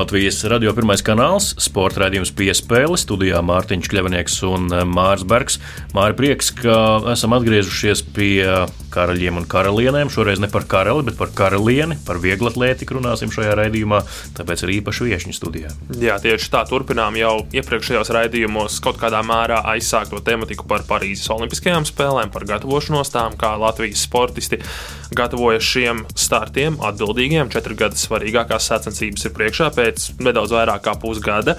Latvijas radio pirmais kanāls, sporta raidījums piespēle, studijā Mārtiņš Kļavnieks un eh, Mārs Bergs. Māri prieks, ka esam atgriezušies pie karaļiem un karalienēm. Šoreiz ne par karali, bet par karalieni, par vieglatlētiku runāsim šajā raidījumā, tāpēc ir īpaši viesiņu studijā. Jā, tieši tā turpinām jau iepriekšējos raidījumos kaut kādā mērā aizsākto tematiku par Parīzes Olimpiskajām spēlēm, par gatavošanos tām, kā Latvijas sportisti gatavojas šiem startiem, atbildīgiem. Četri gadi svarīgākās sacensības ir priekšā pēc nedaudz vairāk kā pusgada.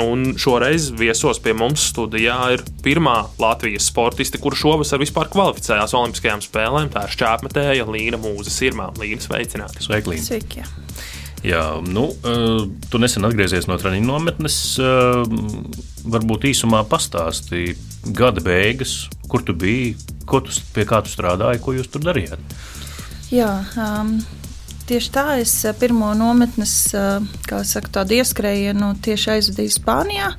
Un šoreiz viesos pie mums studijā ir pirmā Latvijas sportiste, kurš šovasar vispār kvalificējās Olimpiskajām spēlēm. Tā ir šķēpmetēja Līna Mūza Sirmā. Līna, sveicināta! Sveiki, Līna! Sveiki! Jā. Jā, nu, uh, tu nesen atgriezies no treniņa nometnes. Uh, varbūt īsumā pastāstīji gada beigas, kur tu biji, ko tu, pie kā tu strādāji, ko jūs tur darījāt. Jā, um, tieši tā es pirmo nometnes, kā saka, ieskrējienu tieši aizvadīju Spānijā.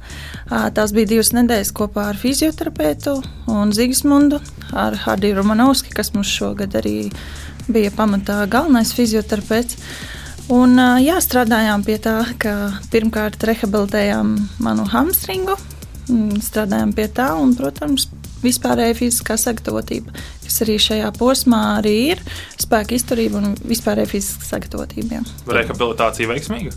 Tās bija divas nedēļas kopā ar fizioterapeitu un Zigismundu, ar Hardiju Romanovski, kas mums šogad arī bija pamatā galvenais fizioterapeits. Un, jā, strādājām pie tā, ka pirmkārt rehabilitējām manu hamstringu, strādājām pie tā, un, protams, vispārēja fiziskā sagatavotība, kas arī šajā posmā arī ir spēka izturība un vispārēja fiziskā sagatavotība. Jā. Rehabilitācija veiksmīga?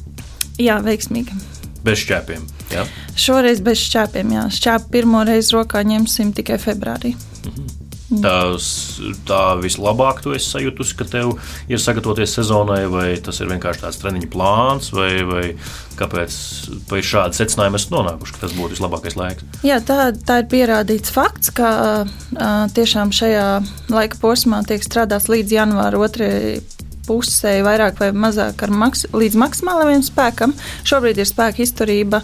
Jā, veiksmīga. Bez šķēpiem. Jā. Šoreiz bez šķēpiem. Jā. Šķēpu pirmo reizi rokā ņemsim tikai februārī. Mhm. Tās, tā vislabāk tu esi sajūtusi, ka tev ir sagatavoties sezonai, vai tas ir vienkārši tāds treniņu plāns, vai, vai kāpēc pie šāda secinājuma esat nonākuši, ka tas būtu vislabākais laiks? Jā, tā, tā ir pierādīts fakts, ka uh, tiešām šajā laika posmā tiek strādāts līdz janvāra otrajai pusē, vairāk vai mazāk maks līdz maksimālajam spēkam. Šobrīd ir spēka izturība,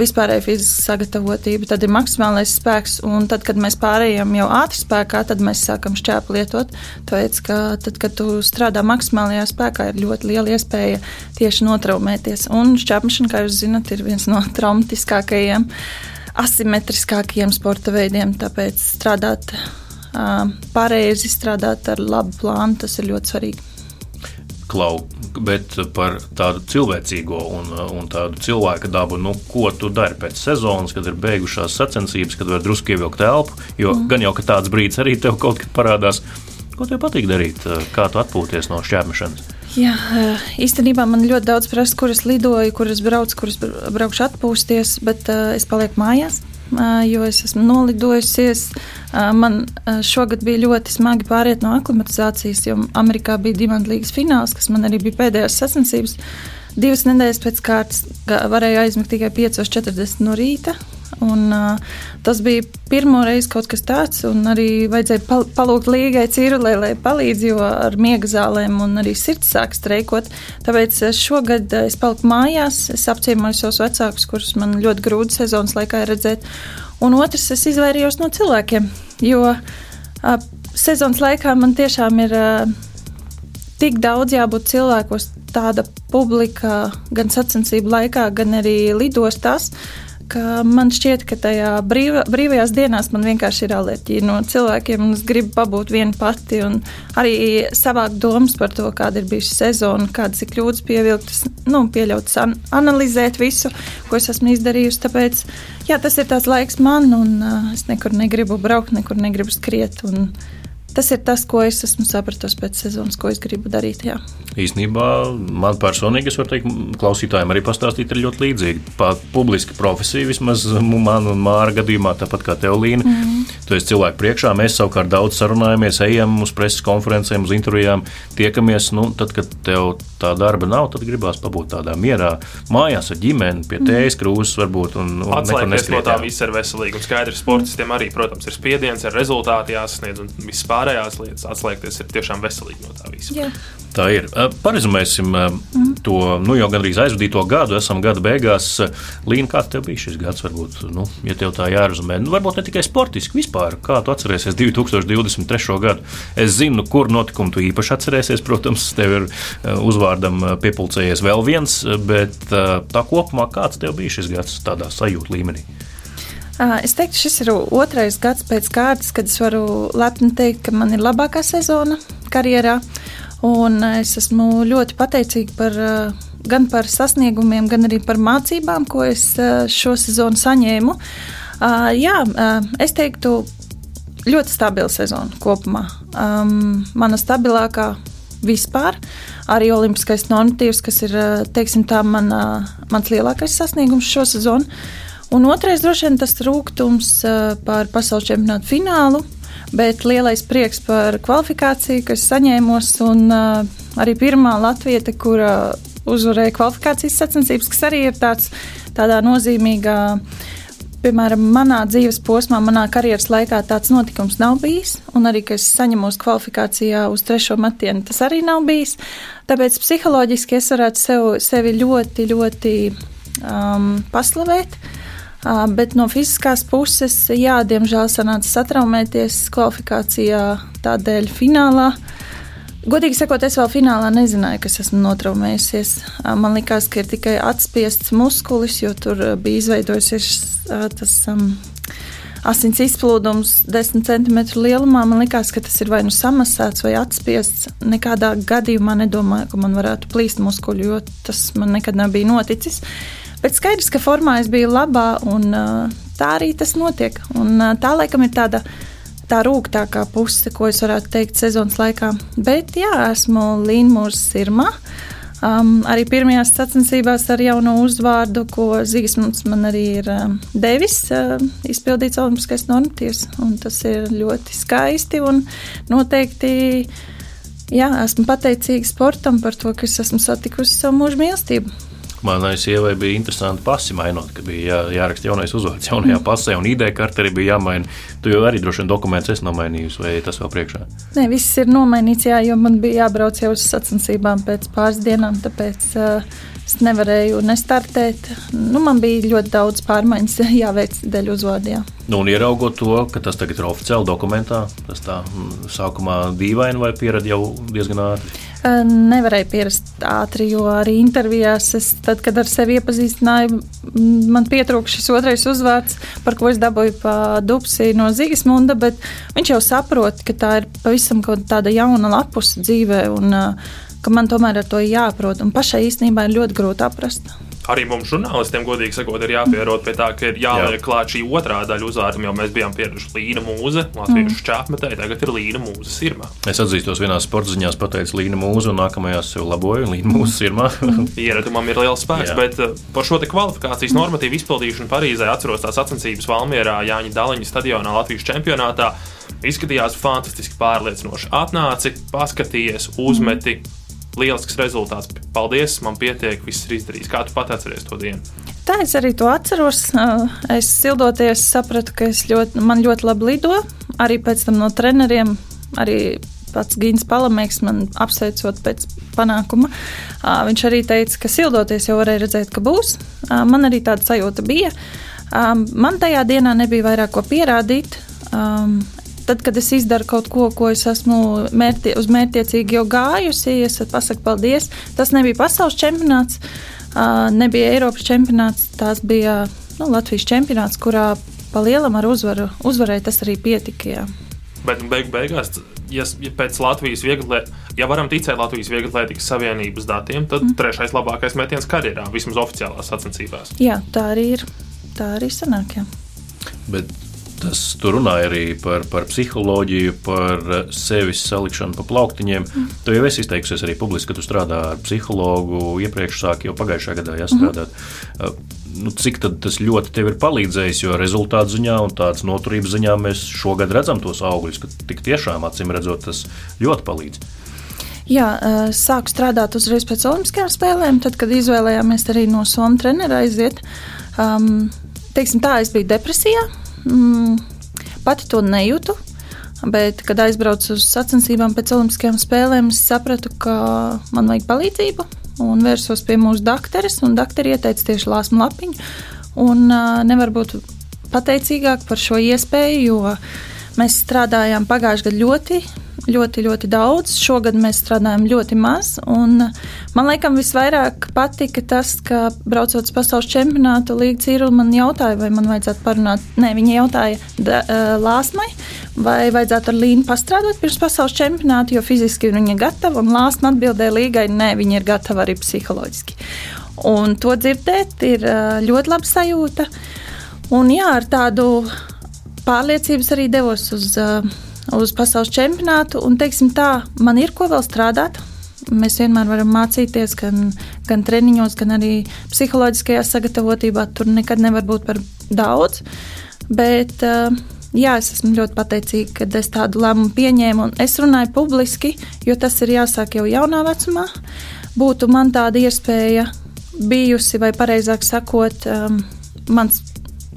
vispārēja fiziska sagatavotība, tad ir maksimālais spēks, un tad, kad mēs pārējām jau ātri spēkā, tad mēs sākam šķēpu lietot. Tāpēc, ka tad, kad tu strādā maksimālajā spēkā, ir ļoti liela iespēja tieši notraumēties. Un šķēpšana, kā jūs zinat, ir viens no traumatiskākajiem, asimetriskākajiem sporta veidiem. Tāpēc strādāt pareizi, strādāt ar labu plānu, tas ir ļoti svarīgi klau, bet par tādu cilvēcīgo un, un tādu cilvēka dabu, nu, ko tu dari pēc sezonas, kad ir beigušās sacensības, kad var drusku ievilkt telpu. Jo mm. gan jau ka tāds brīdis arī tev kaut kad parādās. Ko tev patīk darīt? Kā tu atpūties no šķērmešanas? Jā, īstenībā man ļoti daudz prasa, kuras lidoju, kuras braucu, kuras braukšu atpūsties, bet uh, es palieku mājās jo es esmu nolidojusies. Man šogad bija ļoti smagi pāriet no aklimatizācijas, jo Amerikā bija dimanta līgas fināls, kas man arī bija pēdējās sacensības. Divas nedēļas pēc kārtas varēju aizmigt tikai 5.40 no rīta. Un, uh, tas bija pirmo reizi kaut kas tāds, un arī vajadzēja pal palūgt līgai cirulē, lai palīdz, jo ar miega zālēm un arī sirds sāk streikot. Tāpēc šogad es paliku mājās, es apciemoju savus vecākus, kurus man ļoti grūti sezonas laikā redzēt. Un otrs, es izvairījos no cilvēkiem, jo uh, sezonas laikā man tiešām ir uh, tik daudz jābūt cilvēkos, tāda publika gan sacensību laikā, gan arī lidostās. Uh, ka man šķiet, ka tajā brīva, brīvajās dienās man vienkārši ir alerģija no cilvēkiem. Es gribu pabūt viena pati un arī savākt domas par to, kāda ir bijusi sezona, kādas ir kļūdas pievilktas, nu, pieļautas, an analizēt visu, ko es esmu izdarījusi. Tāpēc jā, tas ir tāds laiks man, un uh, es nekur negribu braukt, nekur negribu skriet. Un, Tas ir tas, ko es esmu sapratusi pēc sezonas, ko es gribu darīt. Jā. Īsnībā man personīgi, es varu teikt, klausītājiem arī pastāstīt, ir ļoti līdzīga. Pat publiska profesija, vismaz man un Māra gadījumā, tāpat kā Teolīna. Mm -hmm. Tu esi cilvēku priekšā, mēs savukārt daudz sarunājamies, ejam uz preses konferencēm, uz intervijām, tiekamies. Nu, tad, kad tev tā darba nav, tad gribās pabūt tādā mierā, mājās ar ģimeni, pie tējas krūzes varbūt. Un, un Atslēgties no tā viss ir veselīgi. Un skaidrs, sportistiem arī, protams, ir spiediens, ir rezultāti jāsasniedz un viss pārējais pārējās lietas, atslēgties ir tiešām veselīgi no tā visa. Jā. Tā ir. Parizumēsim mm. to nu, jau gandrīz aizvadīto gadu. Esam gada beigās. Līna, kāds tev bija šis gads? Varbūt, nu, ja tev tā jārezumē, nu, varbūt ne tikai sportiski, vispār. Kā tu atcerēsies 2023. gadu? Es zinu, kur notikumu tu īpaši atcerēsies. Protams, tev ir uzvārdam piepulcējies vēl viens, bet tā kopumā kāds tev bija šis gads tādā sajūta līmenī? Es teiktu, šis ir otrais gads pēc kārtas, kad es varu lepni teikt, ka man ir labākā sezona karjerā. Un es esmu ļoti pateicīga par, gan par sasniegumiem, gan arī par mācībām, ko es šo sezonu saņēmu. Jā, es teiktu, ļoti stabila sezona kopumā. Um, mana stabilākā vispār. Arī olimpiskais normatīvs, kas ir teiksim, tā, man, mans lielākais sasniegums šo sezonu. Un otrais droši vien tas rūkums par pasaules čempionātu finālu, bet lielais prieks par kvalifikāciju, kas saņēmos, un arī pirmā latvieta, kura uzvarēja kvalifikācijas sacensības, kas arī ir tāds, tādā nozīmīgā. Piemēram, manā dzīves posmā, manā karjeras laikā tāds notikums nav bijis, un arī, ka es saņemos kvalifikācijā uz trešo metienu, tas arī nav bijis. Tāpēc psiholoģiski es varētu sev, sevi ļoti, ļoti um, paslavēt. Uh, Bet no fiziskās puses, jā, diemžēl sanāca satraumēties kvalifikācijā, tādēļ finālā. Godīgi sakot, es vēl finālā nezināju, kas esmu notraumējusies. Man liekas, ka ir tikai atspiests muskulis, jo tur bija izveidojusies tas um, asins izplūdums 10 cm lielumā. Man liekas, ka tas ir vai nu samasēts vai atspiests. Nekādā gadījumā nedomāju, ka man varētu plīst muskuļi, jo tas man nekad nav bijis noticis. Bet skaidrs, ka formā es biju labā, un tā arī tas notiek. Un tā laikam ir tāda tā rūktākā puse, ko es varētu teikt sezonas laikā. Bet jā, esmu Līnmūrs Sirma. Um, arī pirmajās sacensībās ar jaunu uzvārdu, ko Zīsmans man arī ir um, devis, uh, izpildīts Olimpiskais normatīvs. Tas ir ļoti skaisti un noteikti. Jā, esmu pateicīga sportam par to, ka es esmu satikusi savu mūža mīlestību. Manai sievai bija interesanti pasi mainot, ka bija jā, jāraksta jaunais uzvārds jaunajā mm. pasē, un ID karte arī bija jāmaina. Tu jau arī droši vien dokumentus esi nomainījusi, vai tas vēl priekšā? Nē, viss ir nomainīts, jā, jo man bija jābrauc jau uz sacensībām pēc pāris dienām, tāpēc uh, es nevarēju nestartēt. Nu, man bija ļoti daudz pārmaiņas jāveic dēļ uzvārdiem. Nu, un ieraugot to, ka tas tagad ir oficiāli dokumentā, tas tā mm, sākumā dīvaini vai pieredzi jau diezgan ātri. Nevarēju pierast ātri, jo arī intervijās, es, tad, kad ar sevi iepazīstināju, man pietrūka šis otrais uzvārds, par ko es dabūju pa dupsi no Zīgesmunda, bet viņš jau saprot, ka tā ir pavisam kaut tāda jauna lapus dzīvē un ka man tomēr ar to jāprot. Un pašai īstenībā ir ļoti grūti aprast arī mums, žurnālistiem, godīgi sakot, ir jāpierod pie tā, ka ir jāliek Jā. klāt šī otrā daļa uzvārdam, jo mēs bijām pieraduši Līna Mūze, Latviešu mm. čāpmetē, tagad ir Līna Mūze sirmā. Es atzīstos, vienā sporta ziņā pateicu Līna Mūze, un nākamajās sev laboju Līna Mūze sirmā. Ieradumam ir liels spēks, Jā. bet uh, par šo kvalifikācijas normatīvu izpildīšanu Parīzē atceros tās sacensības Valmierā Jāņa Daliņa stadionā Latvijas čempionātā. Izskatījās fantastiski pārliecinoši. Atnāci, paskatījies, uzmeti. Mm lielisks rezultāts. Paldies, man pietiek, viss ir izdarīts. Kā tu pat atceries to dienu? Tā es arī to atceros. Es sildoties sapratu, ka ļoti, man ļoti labi lido. Arī pēc tam no treneriem, arī pats Gins Palamēks man apsveicot pēc panākuma. Viņš arī teica, ka sildoties jau varēja redzēt, ka būs. Man arī tāda sajūta bija. Man tajā dienā nebija vairāk ko pierādīt. Tad, kad es izdaru kaut ko, ko es esmu mērķi, uz mērķiecīgi jau gājusi, es pasaku paldies. Tas nebija pasaules čempionāts, nebija Eiropas čempionāts, tas bija nu, Latvijas čempionāts, kurā pa lielam ar uzvaru uzvarēja. Tas arī pietika. Jā. Bet beig beigās, ja, ja pēc Latvijas viegli, ja varam ticēt Latvijas Vieglatlētikas Savienības datiem, tad mm. trešais labākais metiens karjerā, vismaz oficiālās sacensībās. Jā, tā arī ir. Tā arī sanāk. Jā. Bet Tas tur runāja arī par, par psiholoģiju, par sevis salikšanu pa plauktiņiem. Mm. Tu jau esi izteikusies arī publiski, ka tu strādā ar psihologu. Iepriekš sāk jau pagājušajā gadā jāstrādāt. Mm. Nu, cik tas ļoti tev ir palīdzējis, jo rezultātu ziņā un tādas noturības ziņā mēs šogad redzam tos augļus, ka tik tiešām acīm redzot, tas ļoti palīdz. Jā, sāku strādāt uzreiz pēc Olimpiskajām spēlēm, tad, kad izvēlējāmies arī no Somijas trenera aiziet. Um, teiksim, tā, es biju depresijā, Mm, pati to nejūtu. Bet, kad aizbraucu uz sacensībām pēc Olimpiskajām spēlēm, es sapratu, ka man vajag palīdzību. Un vērsos pie mūsu doktoras, un doktori ieteica tieši lāsmu lapiņu. Un uh, nevar būt pateicīgāk par šo iespēju, jo mēs strādājām pagājušajā gadā ļoti ļoti, ļoti daudz. Šogad mēs strādājam ļoti maz. Man liekas, visvairāk patika tas, ka braucot uz pasaules čempionātu, Līga Cīrula man jautāja, vai man vajadzētu parunāt. Nē, viņa jautāja da, Lāsmai, vai vajadzētu ar Līnu pastrādāt pirms pasaules čempionāta, jo fiziski viņa ir gatava. Un Lāsma atbildēja Līgai, nē, viņa ir gatava arī psiholoģiski. Un to dzirdēt ir ļoti laba sajūta. Un jā, ar tādu pārliecības arī devos uz. Uh, uz pasaules čempionātu. Un, teiksim, tā, man ir ko vēl strādāt. Mēs vienmēr varam mācīties gan, gan treniņos, gan arī psiholoģiskajā sagatavotībā. Tur nekad nevar būt par daudz. Bet, uh, jā, es esmu ļoti pateicīga, ka es tādu lēmumu pieņēmu. Es runāju publiski, jo tas ir jāsāk jau jaunā vecumā. Būtu man tāda iespēja bijusi, vai precīzāk sakot, um, mans,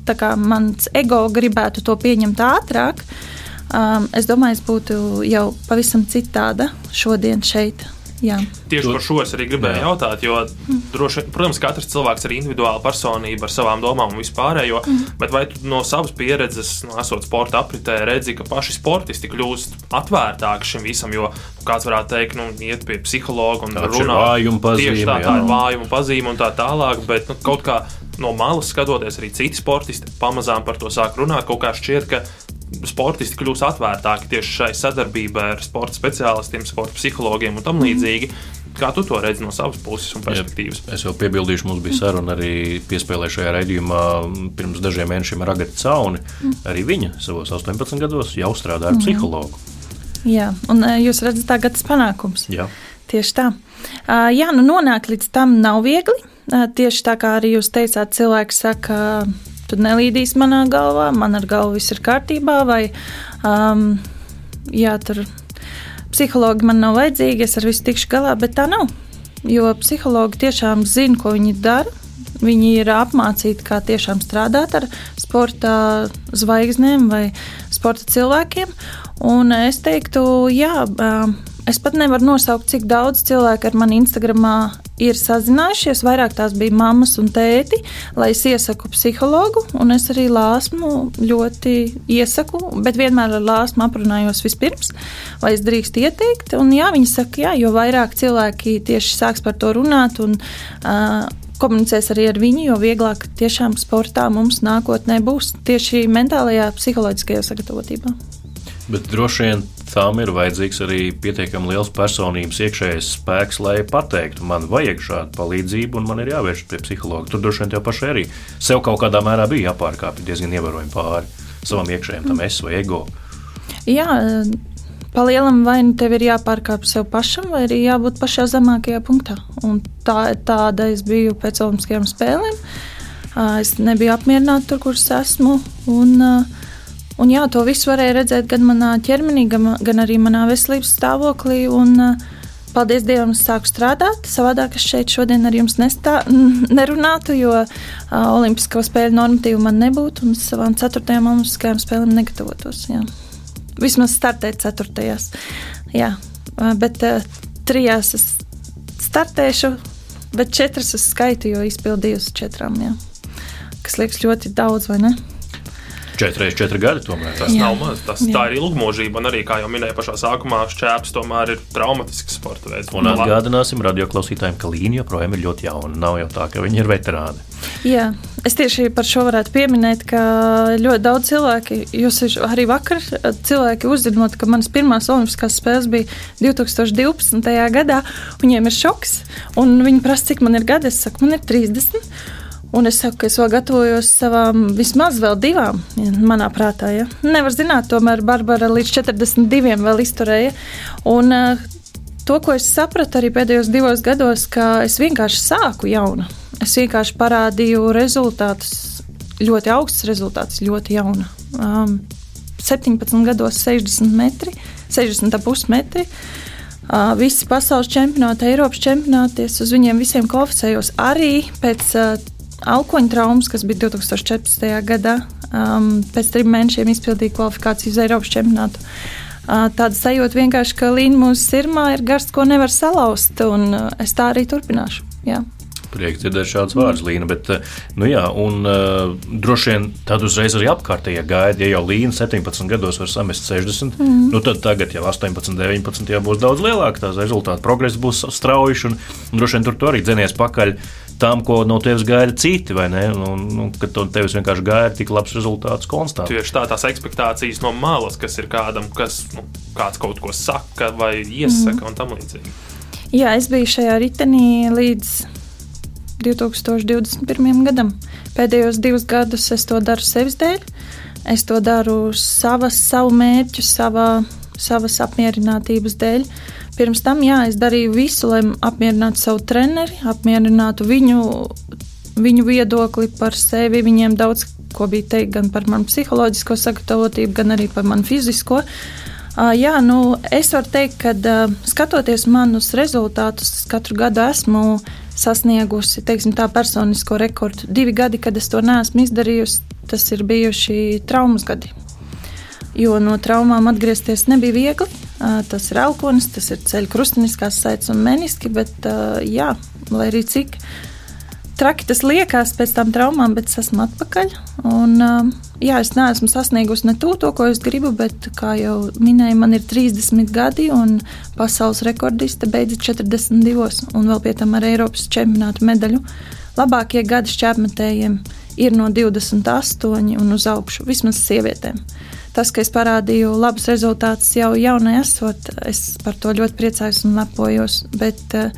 kā, mans ego gribētu to pieņemt ātrāk. Uh, um, es domāju, es būtu jau pavisam citāda šodien šeit. Jā. Tieši par šo es arī gribēju jā. jautāt, jo, droši, protams, katrs cilvēks ir individuāla personība ar savām domām un vispārējo, mm. bet vai tu no savas pieredzes, no esot sporta apritē, redzi, ka paši sportisti kļūst atvērtāki šim visam, jo kāds varētu teikt, nu, iet pie psihologa un runāt tieši tā, tā ir vājuma pazīme un tā tālāk, bet nu, kaut kā no malas skatoties, arī citi sportisti pamazām par to sāk runāt. Kaut kā šķiet, ka sportisti kļūs atvērtāki tieši šai sadarbībai ar sporta speciālistiem, sporta psihologiem un tam mhm. līdzīgi. Kā tu to redzi no savas puses un perspektīvas? Ja, es jau piebildīšu, mums bija saruna arī piespēlē šajā raidījumā pirms dažiem mēnešiem ar Agatu Cauni. Mm. Arī viņa savos 18 gados jau strādā ar mm. psihologu. Jā, un jūs redzat, tā gads panākums. Jā. Tieši tā. Jā, nu nonākt līdz tam nav viegli. Tieši tā kā arī jūs teicāt, cilvēks saka, uh, tu nelīdīs manā galvā, man ar galvu viss ir kārtībā, vai um, jā, tur psihologi man nav vajadzīgi, es ar visu tikšu galā, bet tā nav. Jo psihologi tiešām zina, ko viņi dara. Viņi ir apmācīti, kā tiešām strādāt ar sporta zvaigznēm vai sporta cilvēkiem. Un es teiktu, jā, es pat nevaru nosaukt, cik daudz cilvēku ar mani Instagramā ir sazinājušies. Vairāk tās bija mammas un tēti, lai es iesaku psihologu. Es arī lāsmu ļoti iesaku, bet vienmēr ar lāsmu aprunājos vispirms, vai es drīkstu ieteikt. Un jā, viņi saka, jā, jo vairāk cilvēki tieši sāks par to runāt. Un, uh, komunicēs arī ar viņu, jo vieglāk tiešām sportā mums nākotnē būs tieši mentālajā, psiholoģiskajā sagatavotībā. Bet droši vien tam ir vajadzīgs arī pietiekami liels personības iekšējais spēks, lai pateiktu, man vajag šādu palīdzību un man ir jāvēršas pie psihologa. Tur droši vien tev pašai arī sev kaut kādā mērā bija jāpārkāpj diezgan ievērojami pāri savam iekšējam tam es vai ego. Jā, palielam vai nu tev ir jāpārkāpj sev pašam, vai arī jābūt pašā zemākajā punktā. Un tā, tāda es biju pēc Olimpiskajām spēlēm. Es nebiju apmierināta tur, kur es esmu. Un, uh, Un jā, to visu varēja redzēt gan manā ķermenī, gan, gan arī manā veselības stāvoklī. Un, paldies Dievam, es sāku strādāt. Savādāk es šeit šodien ar jums nestā, nerunātu, jo uh, Olimpisko spēļu normatīvu man nebūtu un savām ceturtajām olimpiskajām spēlēm negatavotos. Jā. Vismaz startēt ceturtajās. Jā, bet uh, trijās es startēšu, bet četras es skaitu, jo izpildīju uz četrām. Jā. Kas liekas ļoti daudz, vai ne? 4,4 gadi. Tomēr. Tas Jā. nav maz. Tas, Jā. tā ir ilgmūžība. Un arī, kā jau minēju pašā sākumā, šķēps tomēr ir traumatisks sporta veids. Un atgādināsim radioklausītājiem, ka līnija joprojām ir ļoti jauna. Nav jau tā, ka viņi ir veterāni. Jā, es tieši par šo varētu pieminēt, ka ļoti daudz cilvēki, jūs arī vakar cilvēki uzzinot, ka manas pirmās olimpiskās spēles bija 2012. gadā, viņiem ir šoks, un viņi prasa, cik man ir gadi, es saku, man ir 30. Un es saku, ka es vēl gatavojos savām vismaz vēl divām, ja, manā prātā. Ja. Nevar zināt, tomēr Barbara līdz 42 vēl izturēja. Un, uh, to, ko es sapratu arī pēdējos divos gados, ka es vienkārši sāku jaunu. Es vienkārši parādīju rezultātus, ļoti augsts rezultāts, ļoti jauna. Um, 17 gados 60 metri, 60,5 metri. Uh, visi pasaules čempionāti, Eiropas čempionāti, es uz viņiem visiem kvalificējos arī pēc uh, alkoņa traumas, kas bija 2014. gadā. Um, pēc trim mēnešiem izpildīju kvalifikāciju uz Eiropas čempionātu. Uh, tāda sajūta vienkārši, ka līnija mūsu sirmā ir garsts, ko nevar salauzt, un uh, es tā arī turpināšu. Jā. Prieks dzirdēt šādus vārdus, Līna. Bet, nu jā, un uh, droši vien tad uzreiz arī apkārtējie gaida, ja jau Līna 17 gados var samest 60, mm. nu tad tagad jau 18, 19 jau būs daudz lielāka. Tās rezultāti progress būs strauji, un, un droši vien tur tu arī dzenies pakaļ. Tam, ko no tevis gaida citi, vai ne? Nu, nu, kad no tevis vienkārši gaida tik labs rezultāts konstanti. Tieši tā, tās expectācijas no malas, kas ir kādam, kas nu, kāds kaut ko saka vai iesaka mm. un tam līdzīgi. Jā, es biju šajā ritenī līdz 2021. gadam. Pēdējos divus gadus es to daru sevis dēļ. Es to daru savas, savu mērķu, savā, savas apmierinātības dēļ. Pirms tam jā, es darīju visu, lai apmierinātu savu treneri, apmierinātu viņu, viņu viedokli par sevi. Viņiem daudz ko bija teikt gan par manu psiholoģisko sagatavotību, gan arī par manu fizisko. Uh, jā, nu, es varu teikt, ka uh, skatoties manus rezultātus, katru gadu esmu sasniegusi teiksim, tā personisko rekordu. Divi gadi, kad es to neesmu izdarījusi, tas ir bijuši traumas gadi. Jo no traumām atgriezties nebija viegli. Tas ir elkonis, tas ir ceļu krustveida saites un meniski, bet jā, lai arī cik traki tas liekas pēc tam traumām, bet es esmu atpakaļ. Un, jā, es neesmu sasniegusi ne to, to, ko es gribu, bet, kā jau minēju, man ir 30 gadi, un pasaules rekordiste beidza 42, un vēl pie tam ar Eiropas čempionātu medaļu. Labākie gadi šķērsmetējiem ir no 28 un uz augšu, vismaz sievietēm. Tas, ka es parādīju labus rezultātus jau jaunai esot, es par to ļoti priecājos un lepojos. Bet, uh,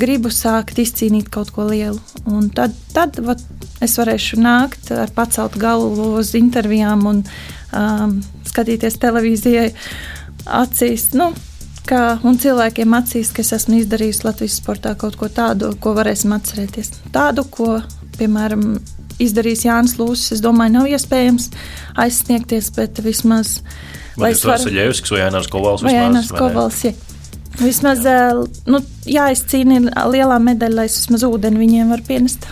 gribu sākt izcīnīt kaut ko lielu. Un tad, tad vat, es varēšu nākt ar paceltu galvu uz intervijām un um, skatīties televīzijai acīs. Nu, kā, un cilvēkiem acīs, ka es esmu izdarījis Latvijas sportā kaut ko tādu, ko varēsim atcerēties. Tādu, ko, piemēram, izdarījis Jānis Lūsis, es domāju, nav iespējams aizsniegties, bet vismaz. Vai tas varu... ir Ļevskis vai Jānis Kovals? Vai Jānis Kovals, jā. Vismaz nu, jāizcīna lielā medaļa, lai es vismaz ūdeni viņiem varu pienest.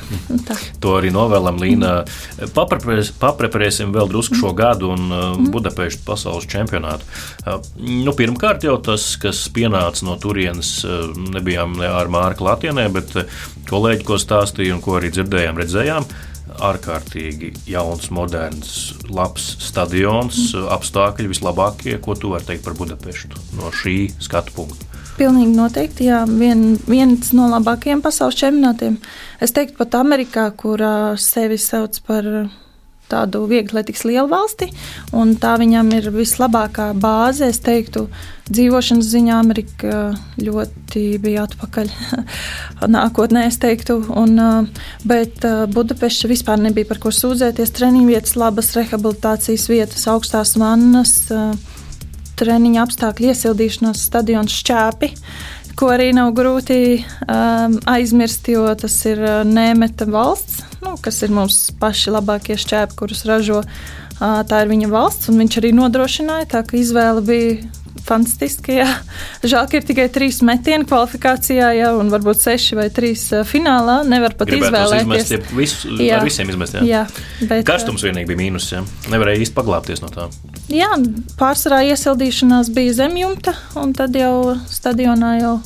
Tā. To arī novēlam Līnā. Papreparēsim vēl drusku šo gadu un mm. Budapeštas pasaules čempionātu. Nu, pirmkārt jau tas, kas pienāca no turienes, nebijām ar Mārku Latienē, bet kolēģi, ko stāstīja un ko arī dzirdējām, redzējām ārkārtīgi jauns, moderns, labs stadions, mm. apstākļi vislabākie, ko tu vari teikt par Budapeštu no šī skatu punkta. Pilnīgi noteikti. Jā, vien, viens no labākajiem pasaules čempionātiem. Es teiktu, pat Amerikā, kur sevi sauc par tādu viegli atletikas lielu valsti, un tā viņam ir vislabākā bāze. Es teiktu, dzīvošanas ziņā Amerika ļoti bija atpakaļ nākotnē, es teiktu. Un, bet Budapešta vispār nebija par ko sūdzēties. Treniņu vietas, labas rehabilitācijas vietas, augstās vannas treniņa apstākļu iesildīšanās stadions šķēpi. Ko arī nav grūti um, aizmirst, jo tas ir uh, Nēmeta valsts, nu, kas ir mums paši labākie šķēpi, kurus ražo. Uh, tā ir viņa valsts, un viņš arī nodrošināja, tā, ka izvēle bija fantastiski. Jā. Žēl, ka ir tikai trīs metieni kvalifikācijā, jā, un varbūt seši vai trīs finālā. Nevar pat Gribētu izvēlēties. Izmest, ja visu, jā. ar visiem izmest. Jā. Jā, bet, Karstums vienīgi bija mīnus. Jā. Nevarēja īsti paglāpties no tā. Jā, pārsvarā iesildīšanās bija zemjumta, un tad jau stadionā jau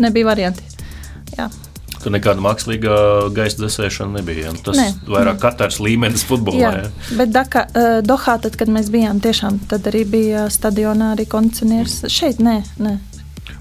nebija varianti. Jā. Tur nekāda mākslīga gaisa dzēsēšana nebija. Ja? Tas ne, vairāk katrs līmenis futbolā. Jā, ja? bet Daka, uh, Dohā, tad, kad mēs bijām, tiešām tad arī bija stadionā arī kondicionieris. Šeit nē, nē.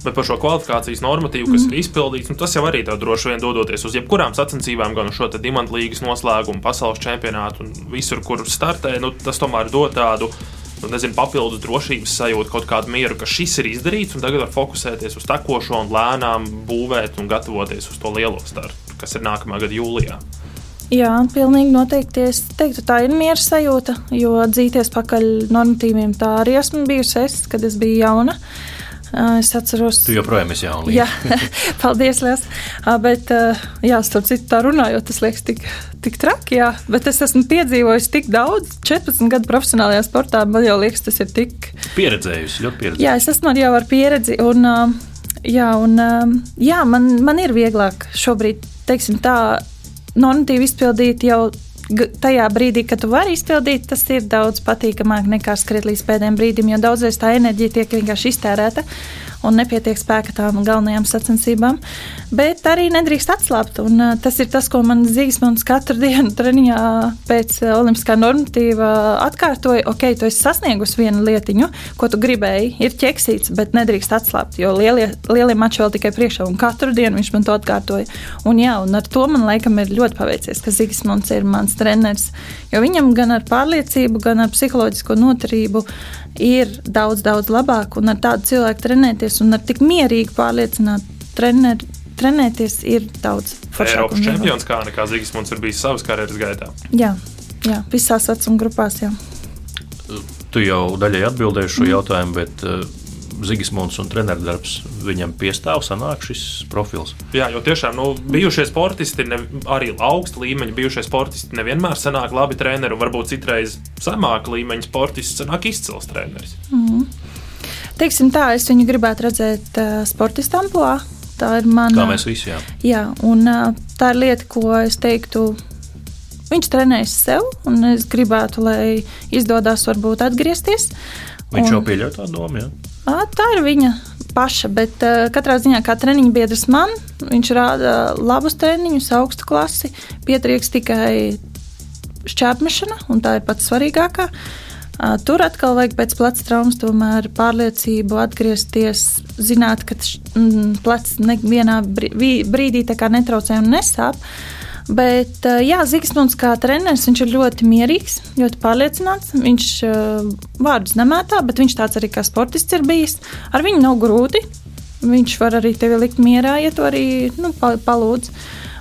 Bet par šo kvalifikācijas normatīvu, kas mm. ir izpildīts, nu, tas jau arī droši vien dodoties uz jebkurām sacensībām, gan uz šo diamantu līgas noslēgumu, pasaules čempionātu un visur, kur startē, nu, tas tomēr dod tādu nu, nezinu, papildus drošības sajūtu, kaut kādu mieru, ka šis ir izdarīts, un tagad var fokusēties uz tekošo un lēnām būvēt un gatavoties uz to lielo startu, kas ir nākamā gada jūlijā. Jā, pilnīgi noteikti. Es teiktu, tā ir miera sajūta, jo dzīties pakaļ normatīviem tā arī esmu bijusi es, kad es biju jauna. Uh, Es atceros, ka tu joprojām esi jauna. Jā, paldies, Lielas. Bet, jā, starp citu, tā runājot, tas liekas tik, tik traki. Jā. Bet es esmu piedzīvojis tik daudz, 14 gadu profesionālajā sportā. Man jau liekas, tas ir tik. Pieredzējusi, ļoti pieredzējusi. Jā, es esmu jau ar pieredzi. Un, jā, un, jā man, man ir vieglāk šobrīd, teiksim tā, normatīvi izpildīt jau tajā brīdī, kad tu vari izpildīt, tas ir daudz patīkamāk nekā skriet līdz pēdējiem brīdim, jo daudzreiz tā enerģija tiek vienkārši iztērēta un nepietiek spēka tām galvenajām sacensībām. Bet arī nedrīkst atslābt. Un, tas ir tas, ko man Zīsmans katru dienu treniņā pēc olimpiskā normatīva atkārtoja. Ok, tu esi sasniegusi vienu lietiņu, ko tu gribēji. Ir ķeksīts, bet nedrīkst atslābt, jo lielie, lielie mači vēl tikai priekšā. Un katru dienu viņš man to atkārtoja. Un, jā, un ar to man laikam ir ļoti paveicies, ka Zīsmans ir mans treneris. Jo viņam gan ar pārliecību, gan ar psiholoģisko noturību ir daudz, daudz labāk. Un ar tādu cilvēku trenēties un ar tik mierīgi pārliecinātu treneru. Trenēties ir daudz foršāk. Eiropas čempions kā nekā Zīsmans ir bijis savas karjeras gaitā. Jā, jā visās vecuma grupās. Jā. Tu jau daļai atbildēji šo mm. jautājumu, bet uh, Zigismunds un treneru darbs, viņam piestāv sanāk šis profils. Jā, jo tiešām nu, bijušie sportisti, ne, arī augsta līmeņa bijušie sportisti nevienmēr sanāk labi treneri, un varbūt citreiz zemāka līmeņa sportists sanāk izcils treneris. Mm -hmm. Teiksim tā, es viņu gribētu redzēt uh, sportista amplitūnā. Tā ir mana. Kā mēs visi, jā. Jā, un uh, tā ir lieta, ko es teiktu. Viņš trenējas sev, un es gribētu, lai izdodas varbūt atgriezties. Viņš un... jau pieļauj tādu domu. Ja? Tā ir viņa paša, bet uh, katrā ziņā kā treniņa biedrs man, viņš rāda labus treniņus, augstu klasi, pietrieks tikai šķērsmešana, un tā ir pats svarīgākā. Uh, tur atkal vajag pēc pleca traumas tomēr pārliecību atgriezties, zināt, ka mm, plecs nevienā brīdī netraucē un nesāp. Uh, Bet, eh, jā, Zigsmunds kā treneris, viņš ir ļoti mierīgs, ļoti pārliecināts. Viņš uh, vārdus nemētā, bet viņš tāds arī kā sportists ir bijis. Ar viņu nav grūti. Viņš var arī tevi likt mierā, ja tu arī nu, palūdz.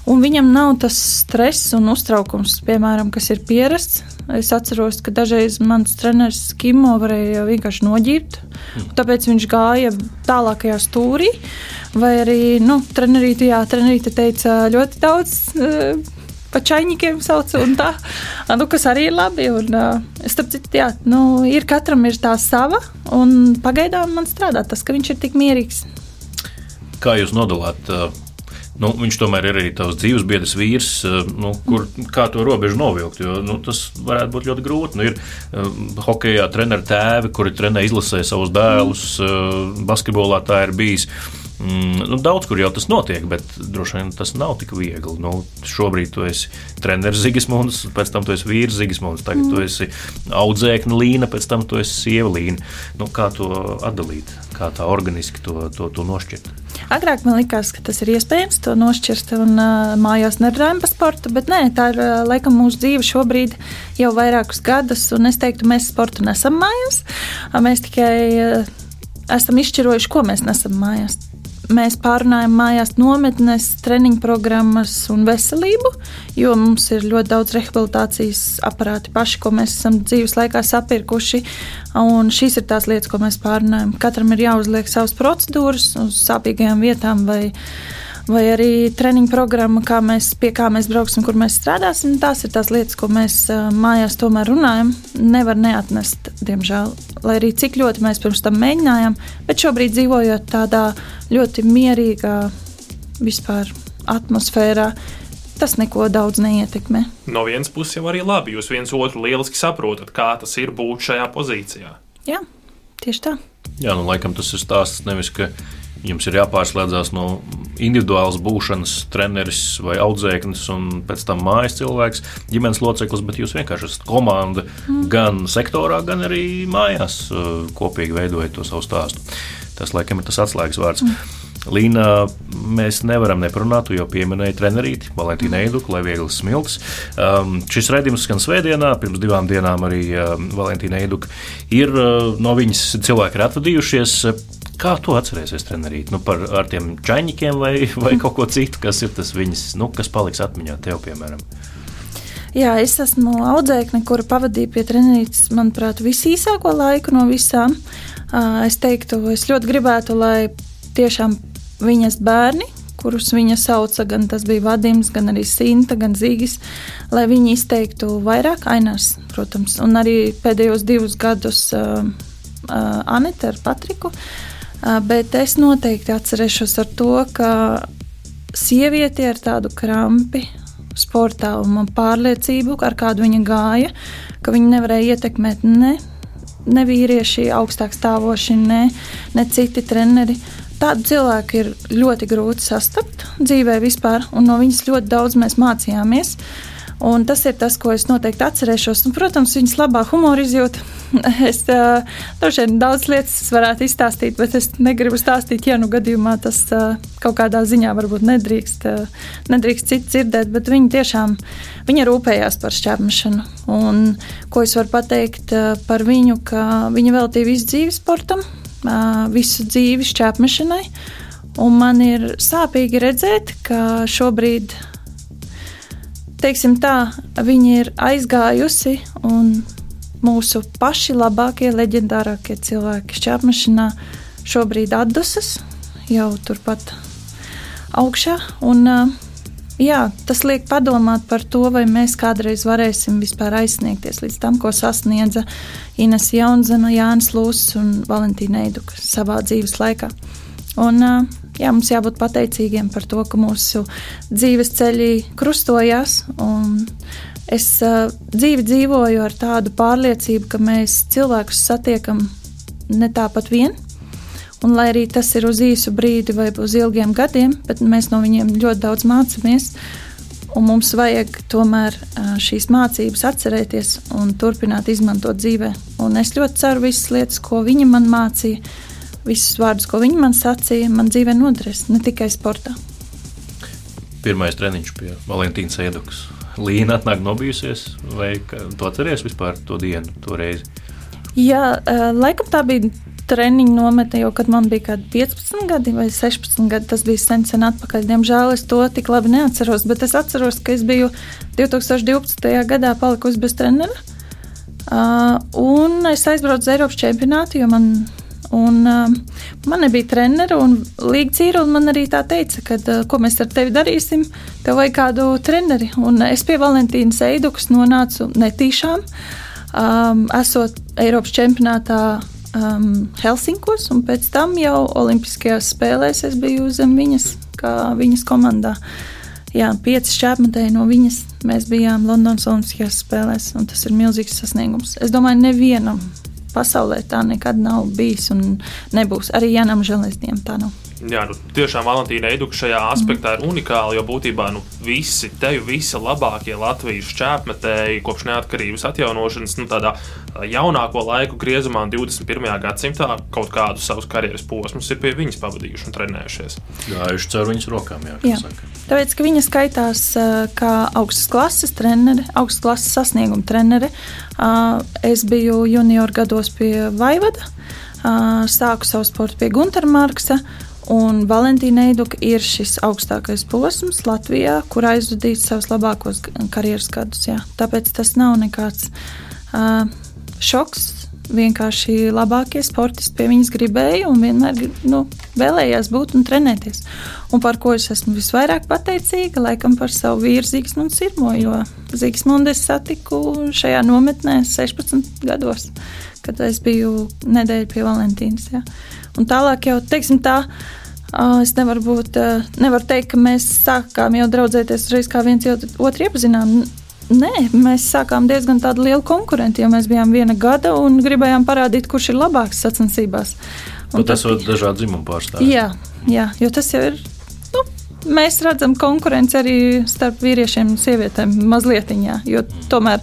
Un viņam nav tas stress un uztraukums, piemēram, kas ir pierasts. Es atceros, ka dažreiz mans treneris Kimo varēja vienkārši noģīrt, tāpēc viņš gāja tālākajā stūrī. Vai arī nu, trenerīte, jā, trenerīte teica ļoti daudz. Uh, Pa čaņķiem sauc, un tā, nu, kas arī ir labi. Un, uh, starp citu, jā, nu, ir katram ir tā sava, un pagaidām man strādā tas, ka viņš ir tik mierīgs. Kā jūs nodalāt uh, nu, viņš tomēr ir arī tavs dzīves biedrs, vīrs, eh, nu, kur, kā to robežu novilkt. Jo, nu, tas varētu būt ļoti grūti. Nu, ir uh, hokeja treneru tēvi, kuri trenē izlasē savus dēlus, uh, basketbolā tā ir bijis. Mm, nu, daudz kur jau tas notiek, bet droši vien tas nav tik viegli. Nu, šobrīd tu esi treneris Zigismunds, pēc tam tu esi vīrs Zigismunds, tagad mm. tu esi audzēkņa līnija, pēc tam tu esi sieva līnija. Nu, kā to atdalīt, kā tā organiski to, to, to nošķirt? Agrāk man likās, ka tas ir iespējams to nošķirt un uh, mājās nerunājam par sportu, bet nē, tā ir uh, laikam mūsu dzīve šobrīd jau vairākus gadus, un es teiktu, mēs sportu nesam mājās. Mēs tikai uh, esam izšķirojuši, ko mēs nesam mājās mēs pārunājam mājās nometnes, treniņu programmas un veselību, jo mums ir ļoti daudz rehabilitācijas aparāti paši, ko mēs esam dzīves laikā sapirkuši. Un šīs ir tās lietas, ko mēs pārunājam. Katram ir jāuzliek savas procedūras uz sāpīgajām vietām vai vai arī treniņu programma, kā mēs, pie kā mēs brauksim, kur mēs strādāsim. Tās ir tās lietas, ko mēs mājās tomēr runājam. Nevar neatnest, diemžēl. Lai arī cik ļoti mēs pirms tam mēģinājām, bet šobrīd dzīvojot tādā ļoti mierīgā vispār atmosfērā. Tas neko daudz neietekmē. No vienas puses jau arī labi. Jūs viens otru lieliski saprotat, kā tas ir būt šajā pozīcijā. Jā, tieši tā. Jā, nu, laikam tas ir stāsts nevis, ka Jums ir jāpārslēdzas no individuālas būšanas, treneris vai audzēknis, un pēc tam mājas cilvēks, ģimenes loceklis, bet jūs vienkārši esat komanda mm. gan sektorā, gan arī mājās uh, kopīgi veidojot to savu stāstu. Tas, laikam, ir tas atslēgas vārds. Mm. Līna, mēs nevaram neparunāt, jo pieminēja trenerīti Valentīnu mm. Eiduku, lai viegli smilts. Um, šis raidījums skan svētdienā, pirms divām dienām arī um, Valentīna Eiduka ir uh, no viņas cilvēki ir atvadījušies. Kā tu atcerēsies trenerīt? Nu, par tiem čaņķiem vai, vai kaut ko citu, kas ir tas viņas, nu, kas paliks atmiņā tev, piemēram? Jā, es esmu audzēkne, kura pavadīja pie treniņa, manuprāt, visīsāko laiku no visām. Es teiktu, es ļoti gribētu, lai tiešām viņas bērni, kurus viņa sauca, gan tas bija Vadims, gan arī Sinta, gan Zīgis, lai viņi izteiktu vairāk ainās, protams, un arī pēdējos divus gadus uh, Anita ar Patriku. Uh, bet es noteikti atcerēšos ar to, ka sieviete ar tādu krampi sportā un pārliecību, ar kādu viņa gāja, ka viņa nevarēja ietekmēt ne, ne vīrieši augstāk stāvoši, ne, ne citi treneri. Tādu cilvēku ir ļoti grūti sastapt dzīvē vispār, un no viņas ļoti daudz mēs mācījāmies. Un tas ir tas, ko es noteikti atcerēšos. Un, protams, viņas labā humora izjūta. Es uh, droši vien daudz lietas varētu izstāstīt, bet es negribu stāstīt, ja nu gadījumā tas uh, kaut kādā ziņā varbūt nedrīkst, uh, nedrīkst cits dzirdēt. Bet viņa tiešām viņa rūpējās par šķērmešanu. Un ko es varu pateikt uh, par viņu, ka viņa veltīja visu dzīvi sportam, uh, visu dzīvi šķērmešanai. Un man ir sāpīgi redzēt, ka šobrīd teiksim tā, viņi ir aizgājusi un mūsu paši labākie, leģendārākie cilvēki šķērmašanā šobrīd atdusas jau turpat augšā. Un, jā, tas liek padomāt par to, vai mēs kādreiz varēsim vispār aizsniegties līdz tam, ko sasniedza Ines Jaunzena, Jānis Lūsis un Valentīna Eiduka savā dzīves laikā. Un, jā, mums jābūt pateicīgiem par to, ka mūsu dzīves ceļi krustojās. Es uh, dzīvi dzīvoju ar tādu pārliecību, ka mēs cilvēkus satiekam ne tāpat vien. Un, lai arī tas ir uz īsu brīdi vai uz ilgiem gadiem, bet mēs no viņiem ļoti daudz mācāmies. Un mums vajag tomēr šīs mācības atcerēties un turpināt izmantot dzīvē. Un es ļoti ceru visas lietas, ko viņa man mācīja, visus vārdus, ko viņi man sacīja, man dzīvē noderēs, ne tikai sportā. Pirmais treniņš pie Valentīnas Iedukas. Līna atnāk nobijusies, vai tu atceries vispār to dienu, to reizi? Jā, laikam tā bija treniņu nometne, jau kad man bija kaut kādi 15 gadi vai 16 gadi. Tas bija sen, sen atpakaļ. Diemžēl es to tik labi neatceros, bet es atceros, ka es biju 2012. gadā palikusi bez trenera. Uh, un es aizbraucu uz Eiropas čempionātu, jo man Un, uh, man nebija trenera un līga cīra, man arī tā teica, ka, uh, ko mēs ar tevi darīsim, tev vajag kādu treneri. Un es pie Valentīnas Eidukas nonācu netīšām, um, esot Eiropas čempionātā um, Helsinkos, un pēc tam jau Olimpiskajās spēlēs es biju zem viņas, kā viņas komandā. Jā, pieci šķērsmetēji no viņas mēs bijām Londonas Olimpiskajās spēlēs, un tas ir milzīgs sasniegums. Es domāju, nevienam pasaulē tā nekad nav bijis un nebūs. Arī Janam Železniekam tā nav. Jā, nu, tiešām Valentīna Eiduka šajā aspektā ir unikāla, jo būtībā nu, visi tevi, visi labākie Latvijas čēpmetēji kopš neatkarības atjaunošanas, nu, tādā jaunāko laiku griezumā, 21. gadsimtā, kaut kādus savus karjeras posmus ir pie viņas pavadījuši un trenējušies. Gājuši caur viņas rokām, jā, jā. Saka. Tāpēc, ka viņa skaitās kā augstas klases trenere, augstas klases sasnieguma trenere. Es biju junior gados pie Vaivada, sāku savu sportu pie Gunter Marksa Un Valentīna Eiduka ir šis augstākais posms Latvijā, kur aizvadīt savus labākos karjeras gadus. Jā. Tāpēc tas nav nekāds uh, šoks. Vienkārši labākie sportisti pie viņas gribēja un vienmēr nu, vēlējās būt un trenēties. Un par ko es esmu visvairāk pateicīga, laikam par savu vīru Zīgsmundu Sirmo, jo Zīgsmundu es satiku šajā nometnē 16 gados, kad es biju nedēļu pie Valentīnas. Jā. Un tālāk jau, teiksim tā, Es nevaru, būt, nevaru teikt, ka mēs sākām jau draudzēties uzreiz, kā viens otru iepazinām. Nē, mēs sākām diezgan tādu lielu konkurentu, jo mēs bijām viena gada un gribējām parādīt, kurš ir labāks sacensībās. Pat esot dažādi dzimumu pārstāvji. Jā, jā, jo tas jau ir mēs redzam konkurenci arī starp vīriešiem un sievietēm mazliet. Jo tomēr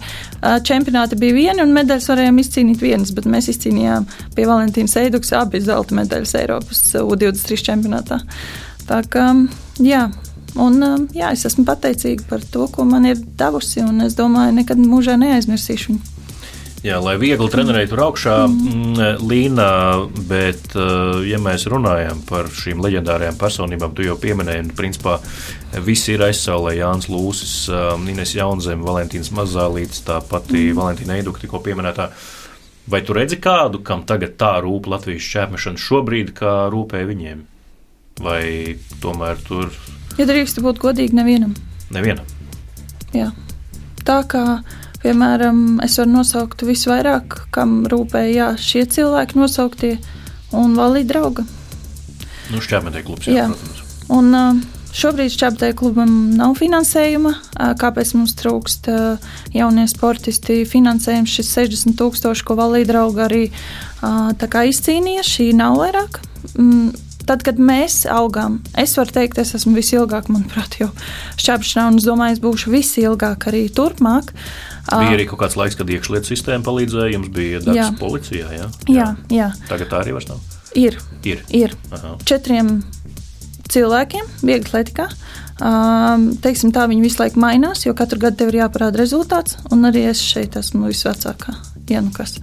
čempionāti bija vieni un medaļas varējām izcīnīt vienas, bet mēs izcīnījām pie Valentīnas Eidukas abi zelta medaļas Eiropas U23 čempionātā. Tā kā, jā. Un, jā, es esmu pateicīga par to, ko man ir devusi, un es domāju, nekad mūžā neaizmirsīšu viņu. Jā, lai viegli trenētu tur augšā, mm. Līna, bet, eh, ja mēs runājam par šīm leģendārajām personībām, tu jau pieminēji, un principā visi ir aizsaulē Jānis Lūsis, eh, Ines Jaunzem, Valentīns Mazālīts, tā pati mm. Valentīna Eiduka tikko pieminētā. Vai tu redzi kādu, kam tagad tā rūp Latvijas šķērmešana šobrīd, kā rūpē viņiem? Vai tomēr tur? Ja drīkst būt godīgi, nevienam. Nevienam. Jā. Tā kā Piemēram, es varu nosaukt visvairāk, kam rūpēja jā, šie cilvēki nosauktie un valī drauga. Nu, šķērmetē klubs, jā, jā. protams. Un, Šobrīd Čabatai klubam nav finansējuma. Kāpēc mums trūkst jaunie sportisti finansējums? Šis 60 tūkstoši, ko valīja draugi arī izcīnīja, šī nav vairāk. Tad, kad mēs augām, es varu teikt, es esmu visilgāk, manuprāt, jau šķēpšanā, un es domāju, es būšu visilgāk arī turpmāk. Bija arī kaut kāds laiks, kad iekšlietu sistēma palīdzēja, jums bija darbs jā. policijā. Jā? Jā, jā. Tagad tā arī vairs nav. Ir. Ir. ir. Aha. Četriem cilvēkiem, viegli atletikā. Um, teiksim, tā viņi visu laiku mainās, jo katru gadu tev ir jāparāda rezultāts. Un arī es šeit esmu visvecākā. Ja nu kas.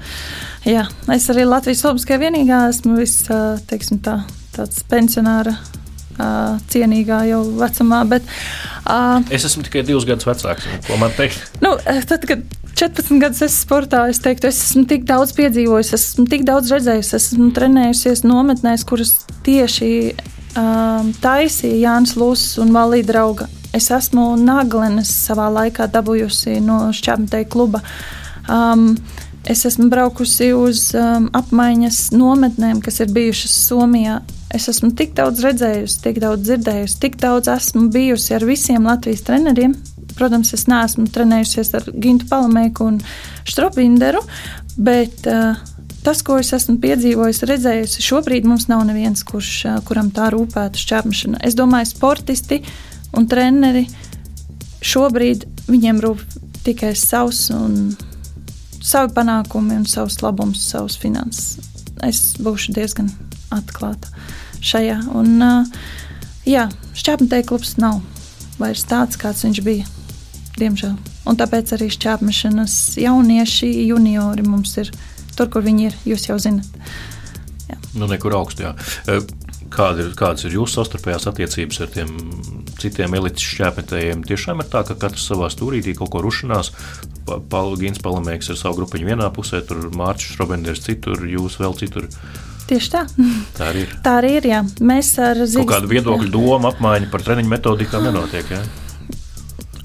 Jā, es arī Latvijas Olimpiskajā vienīgā esmu vis, teiksim, tā, tāds pensionāra uh, cienīgā jau vecumā. Bet, uh, es esmu tikai divus gadus vecāks. Ko man teikt? Nu, tad, kad 14 gadus esmu sportā, es teiktu, es esmu tik daudz piedzīvojis, esmu tik daudz redzējis, esmu trenējusies nometnēs, kuras tieši um, taisīja Jānis Lūsis un Valīda drauga. Es esmu Naglenes savā laikā dabūjusi no Šķēpmeteja kluba. Um, es esmu braukusi uz um, apmaiņas nometnēm, kas ir bijušas Somijā. Es esmu tik daudz redzējusi, tik daudz dzirdējusi, tik daudz esmu bijusi ar visiem Latvijas treneriem. Protams, es neesmu trenējusies ar Gintu Palamēku un Stropinderu, bet uh, tas, ko es esmu piedzīvojis, redzējis, šobrīd mums nav neviens, kurš, kuram tā rūpētu šķērsšana. Es domāju, sportisti un treneri šobrīd viņiem rūp tikai savs un savi panākumi un savs labums, savs finanses. Es būšu diezgan atklāta šajā. Un, jā, šķērsmeteja klubs nav vairs tāds, kāds viņš bija. Diemžēl. Un tāpēc arī šķērsmešanas jaunieši, juniori mums ir tur, kur viņi ir. Jūs jau zinat. Jā. Nu, nekur augstu. Jā. E, kāda ir, kādas ir jūsu savstarpējās attiecības ar tiem citiem elites šķēpētājiem? Tiešām ir tā, ka katrs savā stūrītī kaut ko rušinās. Palgins Palamēks ar savu grupiņu vienā pusē, tur Mārcis Robenders citur, jūs vēl citur. Tieši tā. Tā arī ir. Tā arī ir jā. Mēs ar Zigas... Kaut kādu viedokļu domu apmaiņu par treniņu metodikām nenotiek. Jā?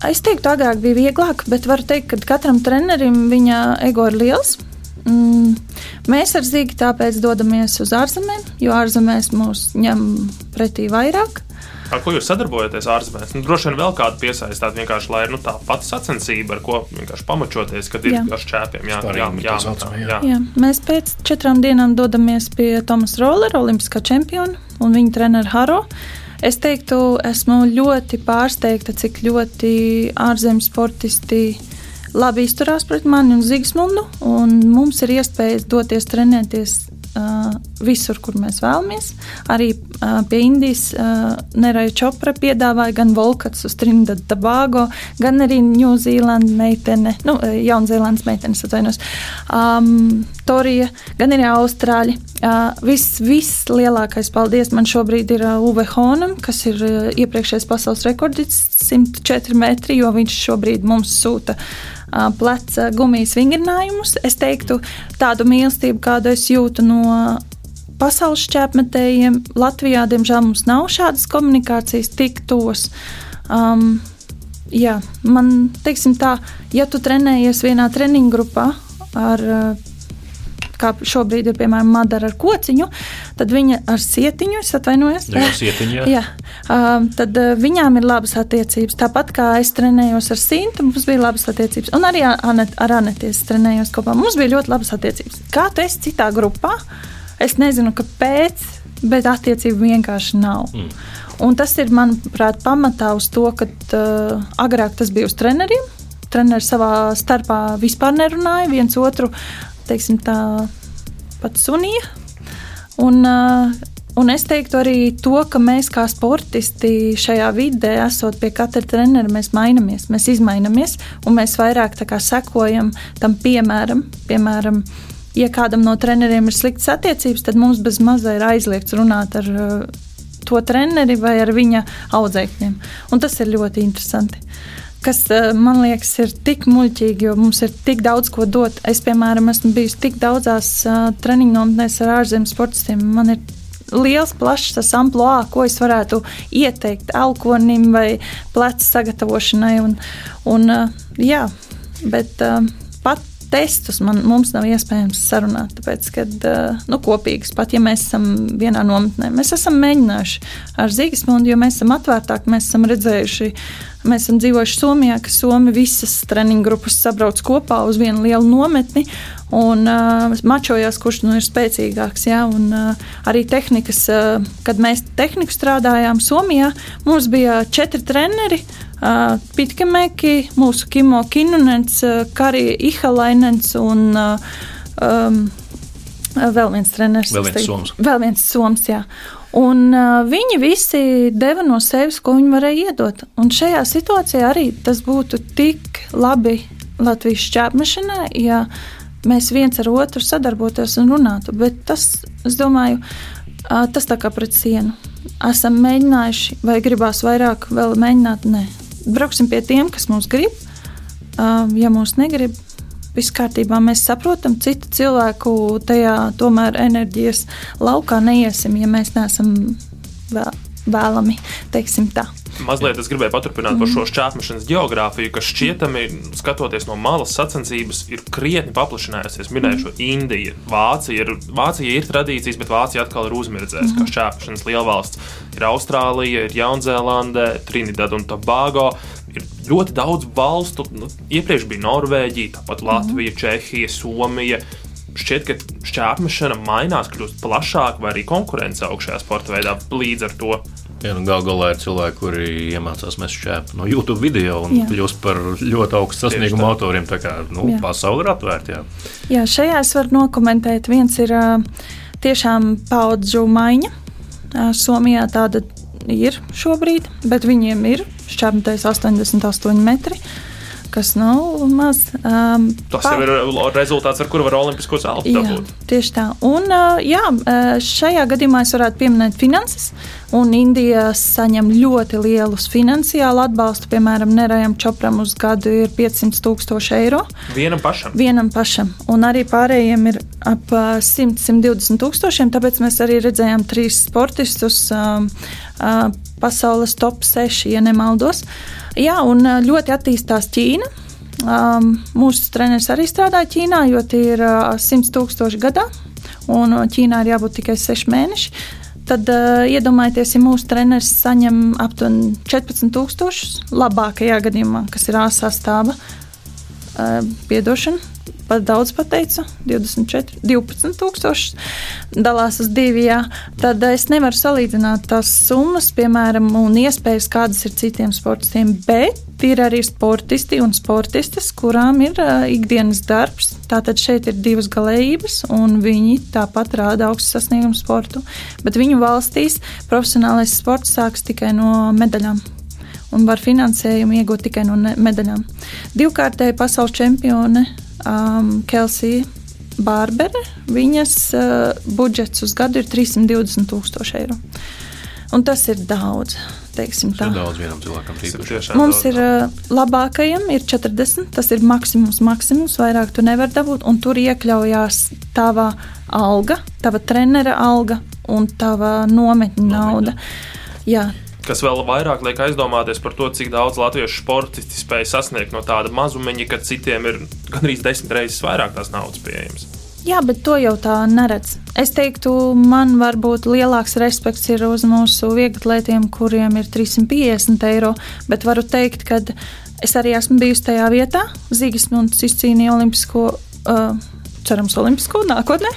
Es teiktu, agrāk bija vieglāk, bet varu teikt, ka katram trenerim viņa ego ir liels. Mm, mēs ar Zīgu tāpēc dodamies uz ārzemēm, jo ārzemēs mūs ņem pretī vairāk. Ar ko jūs sadarbojaties ārzemēs? Nu, droši vien vēl kādu piesaistāt, vienkārši lai ir nu, tā pati sacensība, ar ko vienkārši pamačoties, kad ir ar šķēpiem. Jā, jā, jā, jā, jā. jā, mēs pēc četrām dienām dodamies pie Tomas Rollera, olimpiskā čempiona un viņa treneru Haro. Es teiktu, esmu ļoti pārsteigta, cik ļoti ārzemju sportisti labi izturās pret mani un Zigsmundu. Un mums ir iespējas doties trenēties uh, visur, kur mēs vēlamies. Arī uh, pie Indijas uh, Neraja Čopra piedāvāja gan Volkats uz Trinidad Tobago, gan arī Ņūzīlandes meitene, nu, Jaunzēlandes meitenes atvainos, um, Torija, gan arī Austrāļi. Uh, viss, viss lielākais paldies man šobrīd ir uh, Uwe Honam, kas ir uh, iepriekšējais pasaules rekords 104 metri, jo viņš šobrīd mums sūta uh, pleca gumijas vingrinājumus. Es teiktu, tādu mīlestību, kādu es jūtu no pasaules šķērsmetējiem. Latvijā, diemžēl, mums nav šādas komunikācijas tik tos. Um, jā, man teiksim tā, ja tu trenējies vienā treniņu grupā ar kā šobrīd ir piemēram Madara ar kociņu, tad viņa ar sietiņu, es atvainojos, jā, sietiņu, jā. jā, uh, tad uh, viņām ir labas attiecības. Tāpat kā es trenējos ar Sintu, mums bija labas attiecības. Un arī Anet, ar Aneties trenējos kopā. Mums bija ļoti labas attiecības. Kā tu esi citā grupā? Es nezinu, kāpēc, bet attiecību vienkārši nav. Mm. Un tas ir, manuprāt, pamatā uz to, ka uh, agrāk tas bija uz treneriem. Treneri savā starpā vispār nerunāja, viens otru teiksim, tā pat sunīja. Un, uh, Un es teiktu arī to, ka mēs kā sportisti šajā vidē, esot pie katra trenera, mēs mainamies, mēs izmainamies un mēs vairāk sekojam tam piemēram. piemēram ja kādam no treneriem ir sliktas attiecības, tad mums bez maza ir aizliegts runāt ar uh, to treneri vai ar viņa audzēkņiem. Un tas ir ļoti interesanti kas eh, man liekas ir tik muļķīgi, jo mums ir tik daudz ko dot. Es, piemēram, esmu bijis tik daudzās uh, treniņu nometnēs ar ārzemju sportistiem. Man ir liels, plašs tas amplitūds, ko es varētu ieteikt elkonim vai plecu sagatavošanai. Un, un, uh, jā, bet uh, testus man, mums nav iespējams sarunāt. Tāpēc, kad nu, kopīgs, pat ja mēs esam vienā nometnē, mēs esam mēģinājuši ar Zīgesmundu, jo mēs esam atvērtāki, mēs esam redzējuši. Mēs esam dzīvojuši Somijā, ka Somija visas treniņu grupas sabrauc kopā uz vienu lielu nometni un uh, mačojās, kurš nu ir spēcīgāks. Ja? Un, uh, arī tehnikas, uh, kad mēs tehniku strādājām Somijā, mums bija četri treneri. Uh, uh, Pitkemeki, mūsu Kimo Kinunens, uh, Karija Ihalainens un uh, um, vēl viens treneris. Vēl viens soms. Vēl viens soms, jā. Un uh, viņi visi deva no sevis, ko viņi varēja iedot. Un šajā situācijā arī tas būtu tik labi Latvijas šķērsmešanai, ja mēs viens ar otru sadarbotos un runātu. Bet tas, es domāju, tas tā kā pret sienu. Esam mēģinājuši, vai gribās vairāk vēl mēģināt? Nē, brauksim pie tiem, kas mūs grib. Ja mūs negrib, viss kārtībā. Mēs saprotam, citu cilvēku tajā tomēr enerģijas laukā neiesim, ja mēs neesam vēl, vēlami, teiksim tā. Mazliet es gribēju paturpināt par šo šķērpmešanas geogrāfiju, kas šķietami, skatoties no malas sacensības, ir krietni paplašinājusies. Minēju šo Indiju, Vācija ir, Vācija ir tradīcijas, bet Vācija atkal ir uzmirdzējusi, kā šķērpmešanas lielvalsts. Ir Austrālija, ir Jaunzēlande, Trinidad un Tobago. Ir ļoti daudz valstu, nu, iepriekš bija Norvēģija, tāpat Latvija, Čehija, Somija šķiet, ka šķērpmešana mainās, kļūst plašāka, vai arī konkurence augšējā sporta veidā līdz ar to. Ja, nu, Galu galā ir cilvēki, kuri iemācās mest šķēpu no YouTube video un jā. kļūst par ļoti augstu sasniegumu autoriem. Tā kā nu, pasaule ir atvērta. Jā. jā, šajā es varu nokomentēt. Viens ir tiešām paudžu maiņa. Somijā tāda ir šobrīd, bet viņiem ir šķērsmetais 88 metri kas nav maz. Um, Tas pār... ir rezultāts, ar kuru var olimpisko zeltu dabūt. Tieši tā. Un, uh, jā, šajā gadījumā es varētu pieminēt finanses. Un Indija saņem ļoti lielus finansiālu atbalstu. Piemēram, Nerajam Čopram uz gadu ir 500 tūkstoši eiro. Vienam pašam. Vienam pašam. Un arī pārējiem ir ap 100-120 tūkstošiem. Tāpēc mēs arī redzējām trīs sportistus uh, uh, pasaules top 6, ja nemaldos. Jā, un ļoti attīstās Ķīna. Um, mūsu treneris arī strādā Ķīnā, jo tie ir uh, 100 tūkstoši gadā, un Ķīnā ir jābūt tikai 6 mēneši. Tad uh, iedomājieties, ja mūsu treneris saņem aptuveni 14,000 labākajā gadījumā, kas ir A sastāvā. Uh, piedošana, pat daudz pateicu, 24, 12 tūkstoši dalās uz diviem. Tad es nevaru salīdzināt tās summas, piemēram, un iespējas, kādas ir citiem sportistiem. Bet ir arī sportisti un sportistes, kurām ir uh, ikdienas darbs. Tātad šeit ir divas galējības, un viņi tāpat rāda augstu sasniegumu sportu. Bet viņu valstīs profesionālais sports sāks tikai no medaļām un var finansējumu iegūt tikai no medaļām. Divkārtēji pasaules čempione um, Kelsija Bārbere. Viņas uh, budžets uz gadu ir 320 tūkstoši eiro. Un tas ir daudz. Tas ir daudz vienam cilvēkam. Mums ir uh, labākajam ir 40. Tas ir maksimums, maksimums. Vairāk tu nevari dabūt. Un tur iekļaujās tava alga, tava trenera alga un tava nometņa nauda. Jā, kas vēl vairāk liek aizdomāties par to, cik daudz latviešu sportisti spēj sasniegt no tāda mazumiņa, ka citiem ir gandrīz desmit reizes vairāk tās naudas pieejamas. Jā, bet to jau tā neredz. Es teiktu, man varbūt lielāks respekts ir uz mūsu vieglatlētiem, kuriem ir 350 eiro, bet varu teikt, ka es arī esmu bijusi tajā vietā. Zīgas mums izcīnīja Olimpisko. Uh, cerams, Olimpisko nākotnē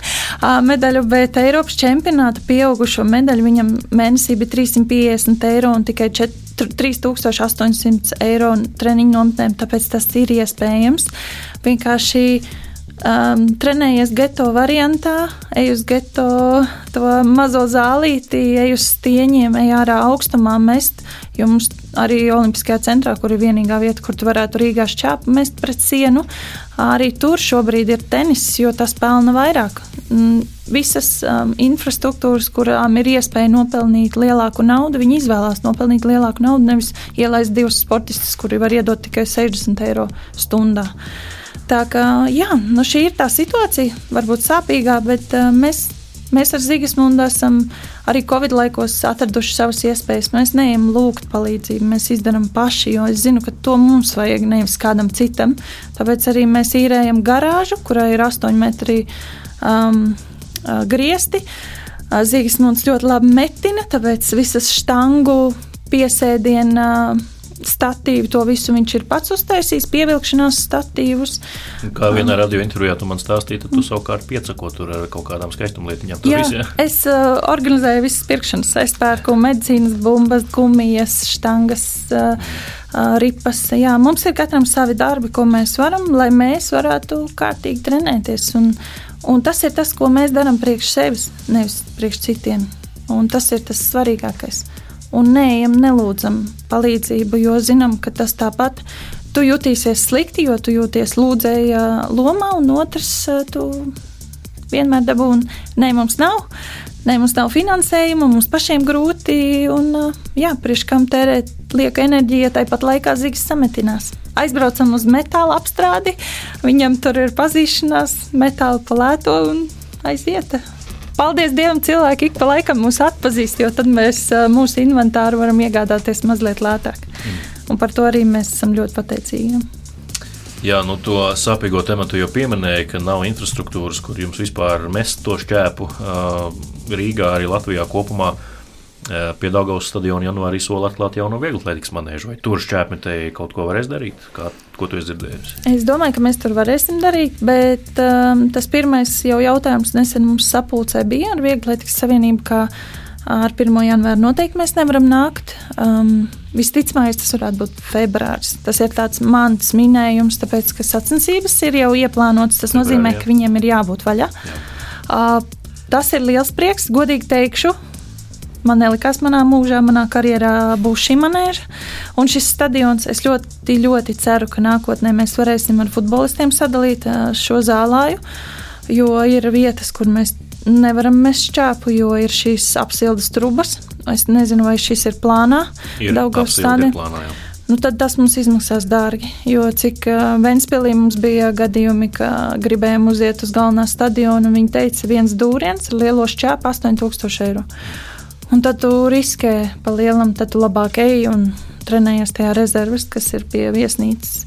medaļu, bet Eiropas čempionāta pieaugušo medaļu viņam mēnesī bija 350 eiro un tikai 4. 3800 eiro treniņu nometnēm, tāpēc tas ir iespējams. Vienkārši um, trenējies geto variantā, ej uz geto to mazo zālīti, ej uz stieņiem, ej ārā augstumā mest. Jo mums arī Olimpiskajā centrā, kur ir vienīgā vieta, kur tu varētu Rīgā šķēpu mest pret sienu, arī tur šobrīd ir tenis, jo tas pelna vairāk. Mm, visas um, infrastruktūras, kurām ir iespēja nopelnīt lielāku naudu, viņi izvēlās nopelnīt lielāku naudu, nevis ielaist divus sportistus, kuri var iedot tikai 60 eiro stundā. Tā kā jā, nu šī ir tā situācija, varbūt sāpīgā, bet uh, mēs Mēs ar Zigismundu esam arī Covid laikos atraduši savas iespējas. Mēs neejam lūgt palīdzību, mēs izdarām paši, jo es zinu, ka to mums vajag nevis kādam citam. Tāpēc arī mēs īrējam garāžu, kurā ir 8 metri um, griesti. Zigismunds ļoti labi metina, tāpēc visas štangu piesēdienu statīvu, to visu viņš ir pats uztaisījis, pievilkšanās statīvus. Kā vienā radio intervijā tu man stāstīji, tad tu savukārt piecako tur ar kaut kādām skaistumlietiņām. Jā, visu, ja? es uh, organizēju visas pirkšanas. Es pērku medicīnas bumbas, gumijas, štangas. Uh, uh, ripas. Jā, mums ir katram savi darbi, ko mēs varam, lai mēs varētu kārtīgi trenēties. Un, un tas ir tas, ko mēs darām priekš sevis, nevis priekš citiem. Un tas ir tas svarīgākais un neejam, nelūdzam palīdzību, jo zinām, ka tas tāpat tu jutīsies slikti, jo tu jūties lūdzēja lomā, un otrs tu vienmēr dabūni, nē, mums nav. Nē, mums nav finansējuma, mums pašiem grūti. Un, jā, priekš kam tērēt lieka enerģija, tāpat laikā zīves sametinās. Aizbraucam uz metāla apstrādi, viņam tur ir pazīšanās, metāla palēto un aiziet paldies Dievam, cilvēki ik pa laikam mūs atpazīst, jo tad mēs mūsu inventāru varam iegādāties mazliet lētāk. Mm. Un par to arī mēs esam ļoti pateicīgi. Jā, nu to sāpīgo tematu jau pieminēja, ka nav infrastruktūras, kur jums vispār mest to šķēpu Rīgā, arī Latvijā kopumā. Pie Dāngas stadiona janvārī sola atklāt jaunu vieglatlētikas manēžu. Vai tur šķēpmetēji kaut ko varēs darīt? Kā, ko tu esi dzirdējis? Es domāju, ka mēs tur varēsim darīt, bet um, tas pirmais jau jautājums nesen mums sapulcē bija ar Vieglatlētikas savienību, ka ar 1. janvāru noteikti mēs nevaram nākt. Um, Visticamāk, tas varētu būt februāris. Tas ir tāds mans minējums, tāpēc, ka sacensības ir jau ieplānotas. Tas nozīmē, ka viņiem ir jābūt vaļā. Jā. Uh, tas ir liels prieks, godīgi teikšu man nelikās manā mūžā, manā karjerā būs šī manēža. Un šis stadions, es ļoti, ļoti ceru, ka nākotnē mēs varēsim ar futbolistiem sadalīt šo zālāju, jo ir vietas, kur mēs nevaram mest šķēpu, jo ir šīs apsildes trubas. Es nezinu, vai šis ir plānā. Ir Daugavs stadionā. Nu, tad tas mums izmaksās dārgi. Jo cik Vēnspīlī mums bija gadījumi, ka gribējām uziet uz galvenā stadiona, un viņi teica, viens dūriens ar lielo šķēpu 8000 eiro. Un tad tu riskē pa lielam, tad tu labāk ej un trenējies tajā rezerves, kas ir pie viesnīcas.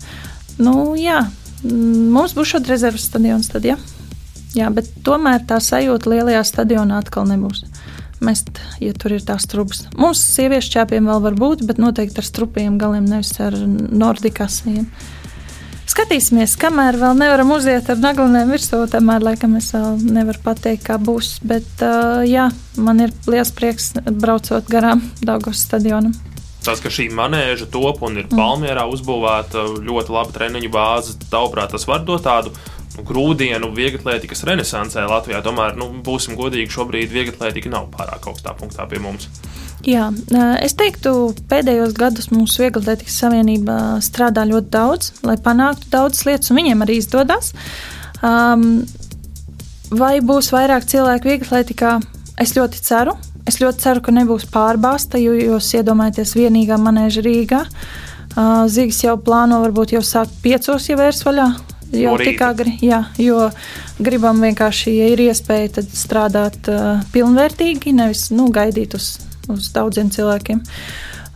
Nu, jā, mums būs šāda rezerves stadions, tad, jā. jā, bet tomēr tā sajūta lielajā stadionā atkal nebūs. Mest, ja tur ir tās trūkas. Mums sieviešu čēpiem vēl var būt, bet noteikti ar strupiem galiem, nevis ar nordikasiem. Skatīsimies, kamēr vēl nevaram uziet ar naglanēm virsū, tomēr laikam es vēl nevaru pateikt, kā būs. Bet uh, jā, man ir liels prieks braucot garām Daugos stadionam. Tas, ka šī manēža top un ir Palmjerā uzbūvēta ļoti laba treniņu bāze, tavuprāt, tas var dot tādu nu, grūdienu vieglatlētikas renesansē Latvijā. Tomēr, nu, būsim godīgi, šobrīd vieglatlētika nav pārāk augstā punktā pie mums. Jā, es teiktu, pēdējos gados mūsu Vieglatlētikas savienība strādā ļoti daudz, lai panāktu daudzas lietas, un viņiem arī izdodas. Um, vai būs vairāk cilvēku vieglatlētikā? Es ļoti ceru. Es ļoti ceru, ka nebūs pārbāzta, jo jūs iedomājaties vienīgā manēža Rīgā. Uh, Zīgs jau plāno varbūt jau sākt piecos, ja vērs vaļā. Jau tik agri, jā, jo gribam vienkārši, ja ir iespēja, tad strādāt uh, pilnvērtīgi, nevis nu, gaidīt uz uz daudziem cilvēkiem.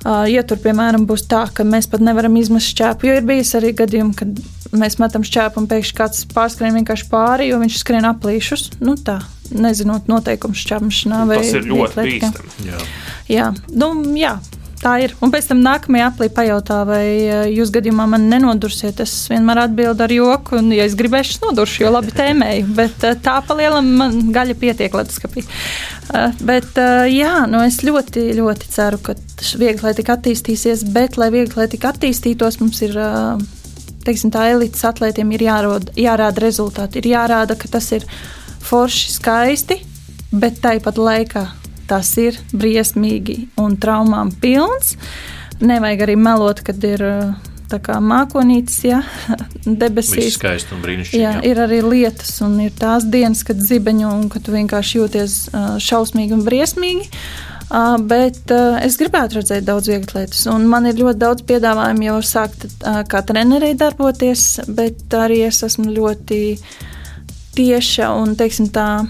Uh, ja tur, piemēram, būs tā, ka mēs pat nevaram izmest šķēpu, jo ir bijis arī gadījumi, kad mēs metam šķēpu un pēkšņi kāds pārskrien vienkārši pāri, jo viņš skrien aplīšus. Nu, tā, nezinot noteikumus šķēpšanā. Tas ir ļoti bīstami. Jā. Jā. Nu, jā, Tā ir. Un pēc tam nākamajā aplī pajautā, vai eh, jūs gadījumā man nenodursiet. Es vienmēr atbildu ar joku, un, ja es gribēšu, es noduršu, jo labi tēmēju. Bet eh, tā palielam man gaļa pietiek leduskapī. Eh, bet jā, nu es ļoti, ļoti ceru, ka viegli lai tik attīstīsies, bet lai viegli lai tik attīstītos, mums ir. Teiksim, tā elites atlētiem ir jārod, jārāda rezultāti. Ir jārāda, ka tas ir forši, skaisti, bet tāpat laikā tas ir briesmīgi un traumām pilns. Nevajag arī melot, kad ir tā kā mākonītis, ja debesīs. Skaisti un brīnišķīgi. Jā, jā, ir arī lietas, un ir tās dienas, kad zibeņo un kad tu vienkārši jūties šausmīgi un briesmīgi. Uh, bet uh, es gribētu redzēt daudz vieglas lietas, un man ir ļoti daudz piedāvājumu jau sākt uh, kā trenerei darboties, bet arī es esmu ļoti tieša un, teiksim, tā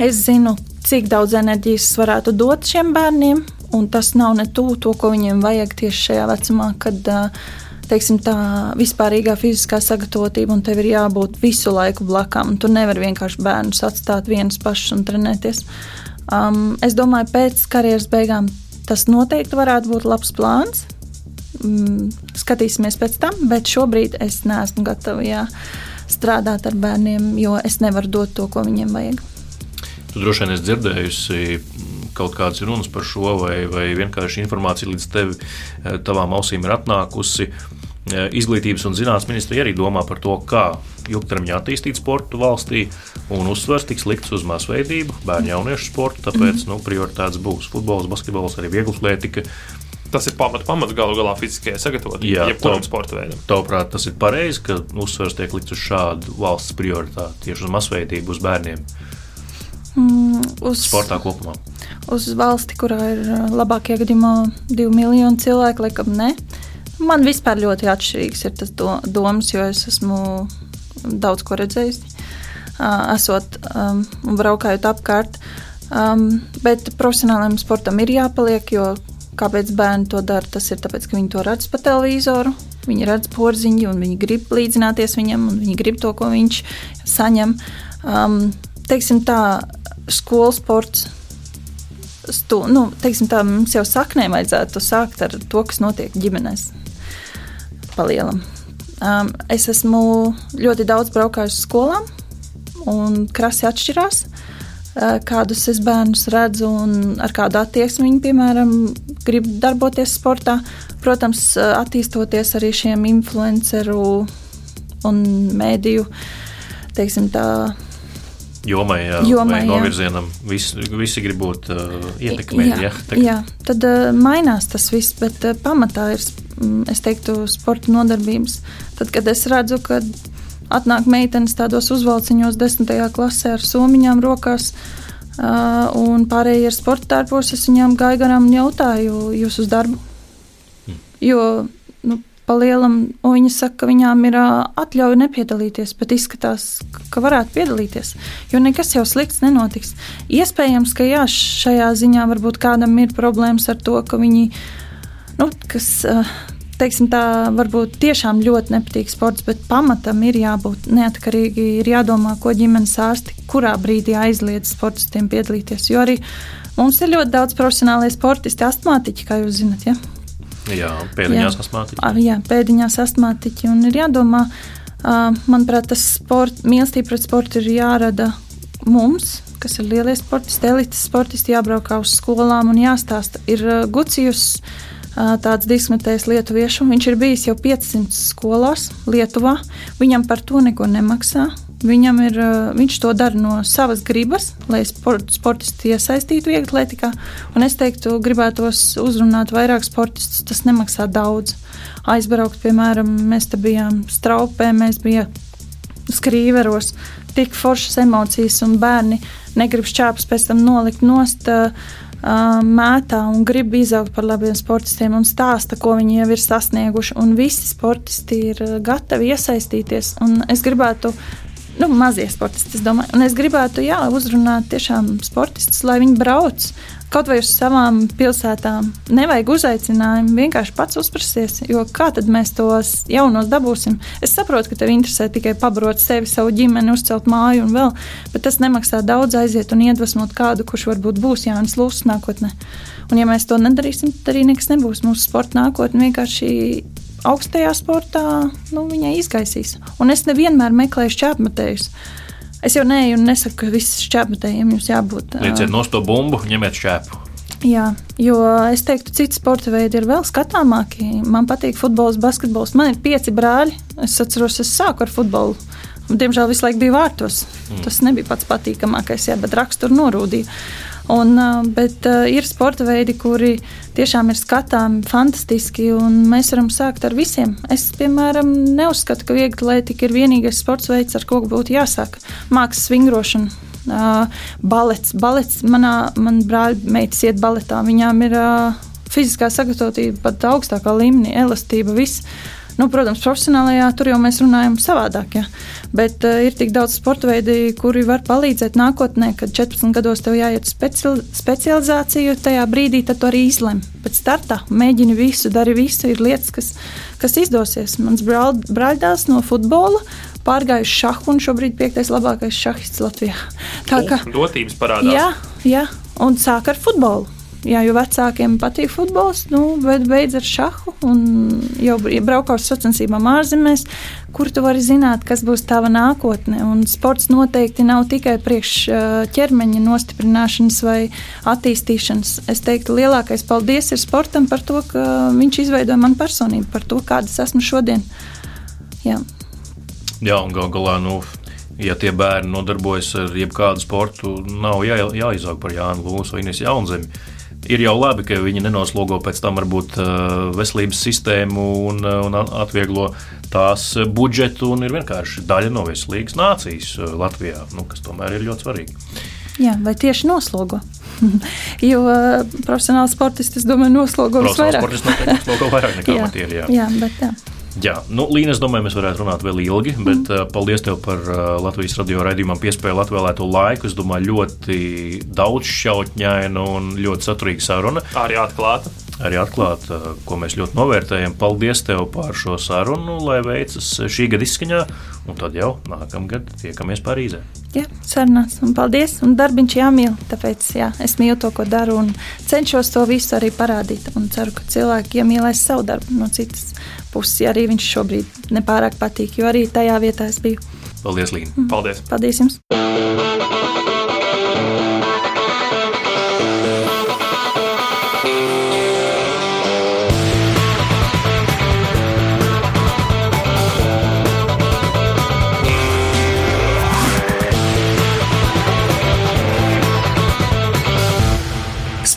es zinu, cik daudz enerģijas varētu dot šiem bērniem, un tas nav ne tuvu to, ko viņiem vajag tieši šajā vecumā, kad teiksim, tā vispārīgā fiziskā sagatavotība, un tev ir jābūt visu laiku blakām. Tu nevari vienkārši bērnus atstāt vienus pašus un trenēties. Um, es domāju, pēc karjeras beigām tas noteikti varētu būt labs plāns. Mm, skatīsimies pēc tam, bet šobrīd es neesmu gatava jā, strādāt ar bērniem, jo es nevaru dot to, ko viņiem vajag. Tu droši vien esi dzirdējusi kaut kādas runas par šo, vai, vai vienkārši informācija līdz tevi, eh, tavām ausīm ir atnākusi. Eh, izglītības un zinātnīs ministrija arī domā par to, kā ilgtermiņā attīstīt sportu valstī, un uzsvers tiks likts uz masveidību, bērnu jauniešu sportu. Tāpēc nu, prioritātes būs futbols, basketbols, arī vieglatlētika. Tas ir pamats, pamats galu galā fiziskajai sagatavotībai, jebkuram sporta veidam. Tavuprāt, tas ir pareizi, ka uzsvers tiek likts uz šādu valsts prioritāti, tieši uz masveidību, uz bērniem. Mm, uz sportā kopumā. Uz valsti, kurā ir labākajā gadījumā divi miljoni cilvēku, laikam ne. Man vispār ļoti atšķirīgs ir tas do, domas, jo es esmu daudz ko redzējis, esot um, un braukājot apkārt. Um, bet profesionālajam sportam ir jāpaliek, jo kāpēc bērni to dara, tas ir tāpēc, ka viņi to redz pa televizoru. Viņi redz porziņu, un viņi grib līdzināties viņam, un viņi grib to, ko viņš saņem. Um, teiksim tā, skolas sports. Stu, nu, teiksim, tā, mums jau saknē vajadzētu sākt ar to, kas notiek ģimenēs. Palielam. Um, es esmu ļoti daudz braukājis uz skolām, un krasi atšķirās. Uh, kādus es bērnus redzu un ar kādu attieksmi viņi, piemēram, grib darboties sportā. Protams, uh, attīstoties arī šiem influenceru un mēdīju, teiksim, tā jomai, jā, jomai novirzienam. Visi, visi grib būt uh, ietekmēti. Jā, jā, jā, tad uh, mainās tas viss, bet uh, pamatā ir, es teiktu, sporta nodarbības. Tad, kad es redzu, ka atnāk meitenes tādos uzvalciņos, desmitajā klasē ar somiņām rokās. Uh, un pārējie ir sporta tērpos. Es viņām gāju garām un jautāju, jūs uz darbu? Hmm. Jo pa lielam, un viņa saka, ka viņām ir atļauja nepiedalīties, bet izskatās, ka varētu piedalīties, jo nekas jau slikts nenotiks. Iespējams, ka jā, šajā ziņā varbūt kādam ir problēmas ar to, ka viņi, nu, kas, teiksim tā, varbūt tiešām ļoti nepatīk sports, bet pamatam ir jābūt neatkarīgi, ir jādomā, ko ģimenes ārsti, kurā brīdī aizliedz sportistiem piedalīties, jo arī mums ir ļoti daudz profesionālie sportisti, astmātiķi, kā jūs zinat, ja? Jā, pēdiņās astmātiķi. Jā, pēdiņās astmātiķi. Un ir jādomā, manuprāt, tas sport, mīlestība pret sportu ir jārada mums, kas ir lielie sportisti, elites sportisti, jābraukā uz skolām un jāstāsta. Ir Gucijus tāds diskutējis lietuviešu. Viņš ir bijis jau 500 skolās Lietuvā. Viņam par to neko nemaksā. Viņam ir, viņš to dara no savas gribas, lai sport, sportisti iesaistītu vieglatlētikā. Es teiktu, gribētos uzrunāt vairāk sportistus. Tas nemaksā daudz. Aizbraukt, piemēram, mēs te bijām straupē, mēs bijām skrīveros. Tik foršas emocijas, un bērni negrib šķēpus pēc tam nolikt nost. Mētā un grib izaugt par labiem sportistiem un stāsta, ko viņi jau ir sasnieguši. Visi sportisti ir gatavi iesaistīties. Es gribētu nu, mazie sportisti. Es, domāju. un es gribētu jā, uzrunāt tiešām sportistus, lai viņi brauc kaut vai uz savām pilsētām. Nevajag uzaicinājumu, vienkārši pats uzprasties, jo kā tad mēs tos jaunos dabūsim? Es saprotu, ka tev interesē tikai pabarot sevi, savu ģimeni, uzcelt māju un vēl, bet tas nemaksā daudz aiziet un iedvesmot kādu, kurš varbūt būs Jānis Lūsis nākotnē. Un ja mēs to nedarīsim, tad arī nekas nebūs. Mūsu sporta nākotne vienkārši augstajā sportā nu, viņai izgaisīs. Un es nevienmēr meklēju šķērsmetējus. Es jau neju un nesaku, ka visiem šķērsmetējiem jums jābūt. Lieciet no to bumbu, ņemiet šķēpu. Jā, jo es teiktu, citi sporta veidi ir vēl skatāmāki. Man patīk futbols, basketbols. Man ir pieci brāļi. Es atceros, es sāku ar futbolu. Diemžēl visu laiku biju vārtos. Mm. Tas nebija pats patīkamākais, jā, bet raksturu norūdīja. Un, bet ir sporta veidi, kuri tiešām ir skatāmi, fantastiski, un mēs varam sākt ar visiem. Es, piemēram, neuzskatu, ka viegli atlētika ir vienīgais sports veids, ar ko būtu jāsāk. Mākslas vingrošana. Uh, balets. balets. Manā man brāļa meitas iet baletā. Viņām ir uh, fiziskā sagatavotība pat augstākā līmenī, elastība, viss. Nu, protams, profesionālajā tur jau mēs runājam savādāk. Ja? Bet uh, ir tik daudz sporta veidi, kuri var palīdzēt nākotnē, kad 14 gados tev jāiet uz speciali specializāciju. Tajā brīdī tu arī izlem. Pēc starta mēģini visu, dari visu. Ir lietas, kas, kas izdosies. Mans brāļdēls no futbola pārgājuši šahu un šobrīd piektais labākais šahists Latvijā. Tā kā dotības parādās. Jā, jā, un sāk ar futbolu jā, jo vecākiem patīk futbols, nu, bet beidz ar šahu. Jau braukā uz sacensībām ārzemēs, kur tu vari zināt, kas būs tava nākotne. Un sports noteikti nav tikai priekš ķermeņa nostiprināšanas vai attīstīšanas. Es teiktu, lielākais paldies ir sportam par to, ka viņš izveidoja manu personību, par to, kāda es esmu šodien. Jā, Jā un gal galā. Nu ja tie bērni nodarbojas ar jebkādu sportu, nav jā, jāizaug par Jānu Lūsu vai Ines Jaunzemi ir jau labi, ka viņi nenoslogo pēc tam varbūt uh, veselības sistēmu un, uh, un atvieglo tās budžetu un ir vienkārši daļa no veselīgas nācijas uh, Latvijā, nu, kas tomēr ir ļoti svarīgi. Jā, vai tieši noslogo? jo profesionāli sportisti, es domāju, noslogo visvairāk. Sportisti noteikti noslogo vairāk nekā amatieri. Jā, jā, bet jā. Jā, nu, Līna, es domāju, mēs varētu runāt vēl ilgi, bet mm. uh, paldies tev par uh, Latvijas radio raidījumam piespēju atvēlēto laiku. Es domāju, ļoti daudz šautņainu un ļoti saturīga saruna. Arī atklāta. Arī atklāta, uh, ko mēs ļoti novērtējam. Paldies tev par šo sarunu, lai veicas šī gada izskaņā, un tad jau nākamgad tiekamies Parīzē. Jā, sarunās, un paldies, un darbiņš jāmīl, tāpēc jā, es mīlu to, ko daru, un cenšos to visu arī parādīt, un ceru, ka cilvēki iemīlēs savu darbu no citas pusi arī viņš šobrīd nepārāk patīk, jo arī tajā vietā es biju. Paldies, Līna. Mm. Paldies. Paldies jums.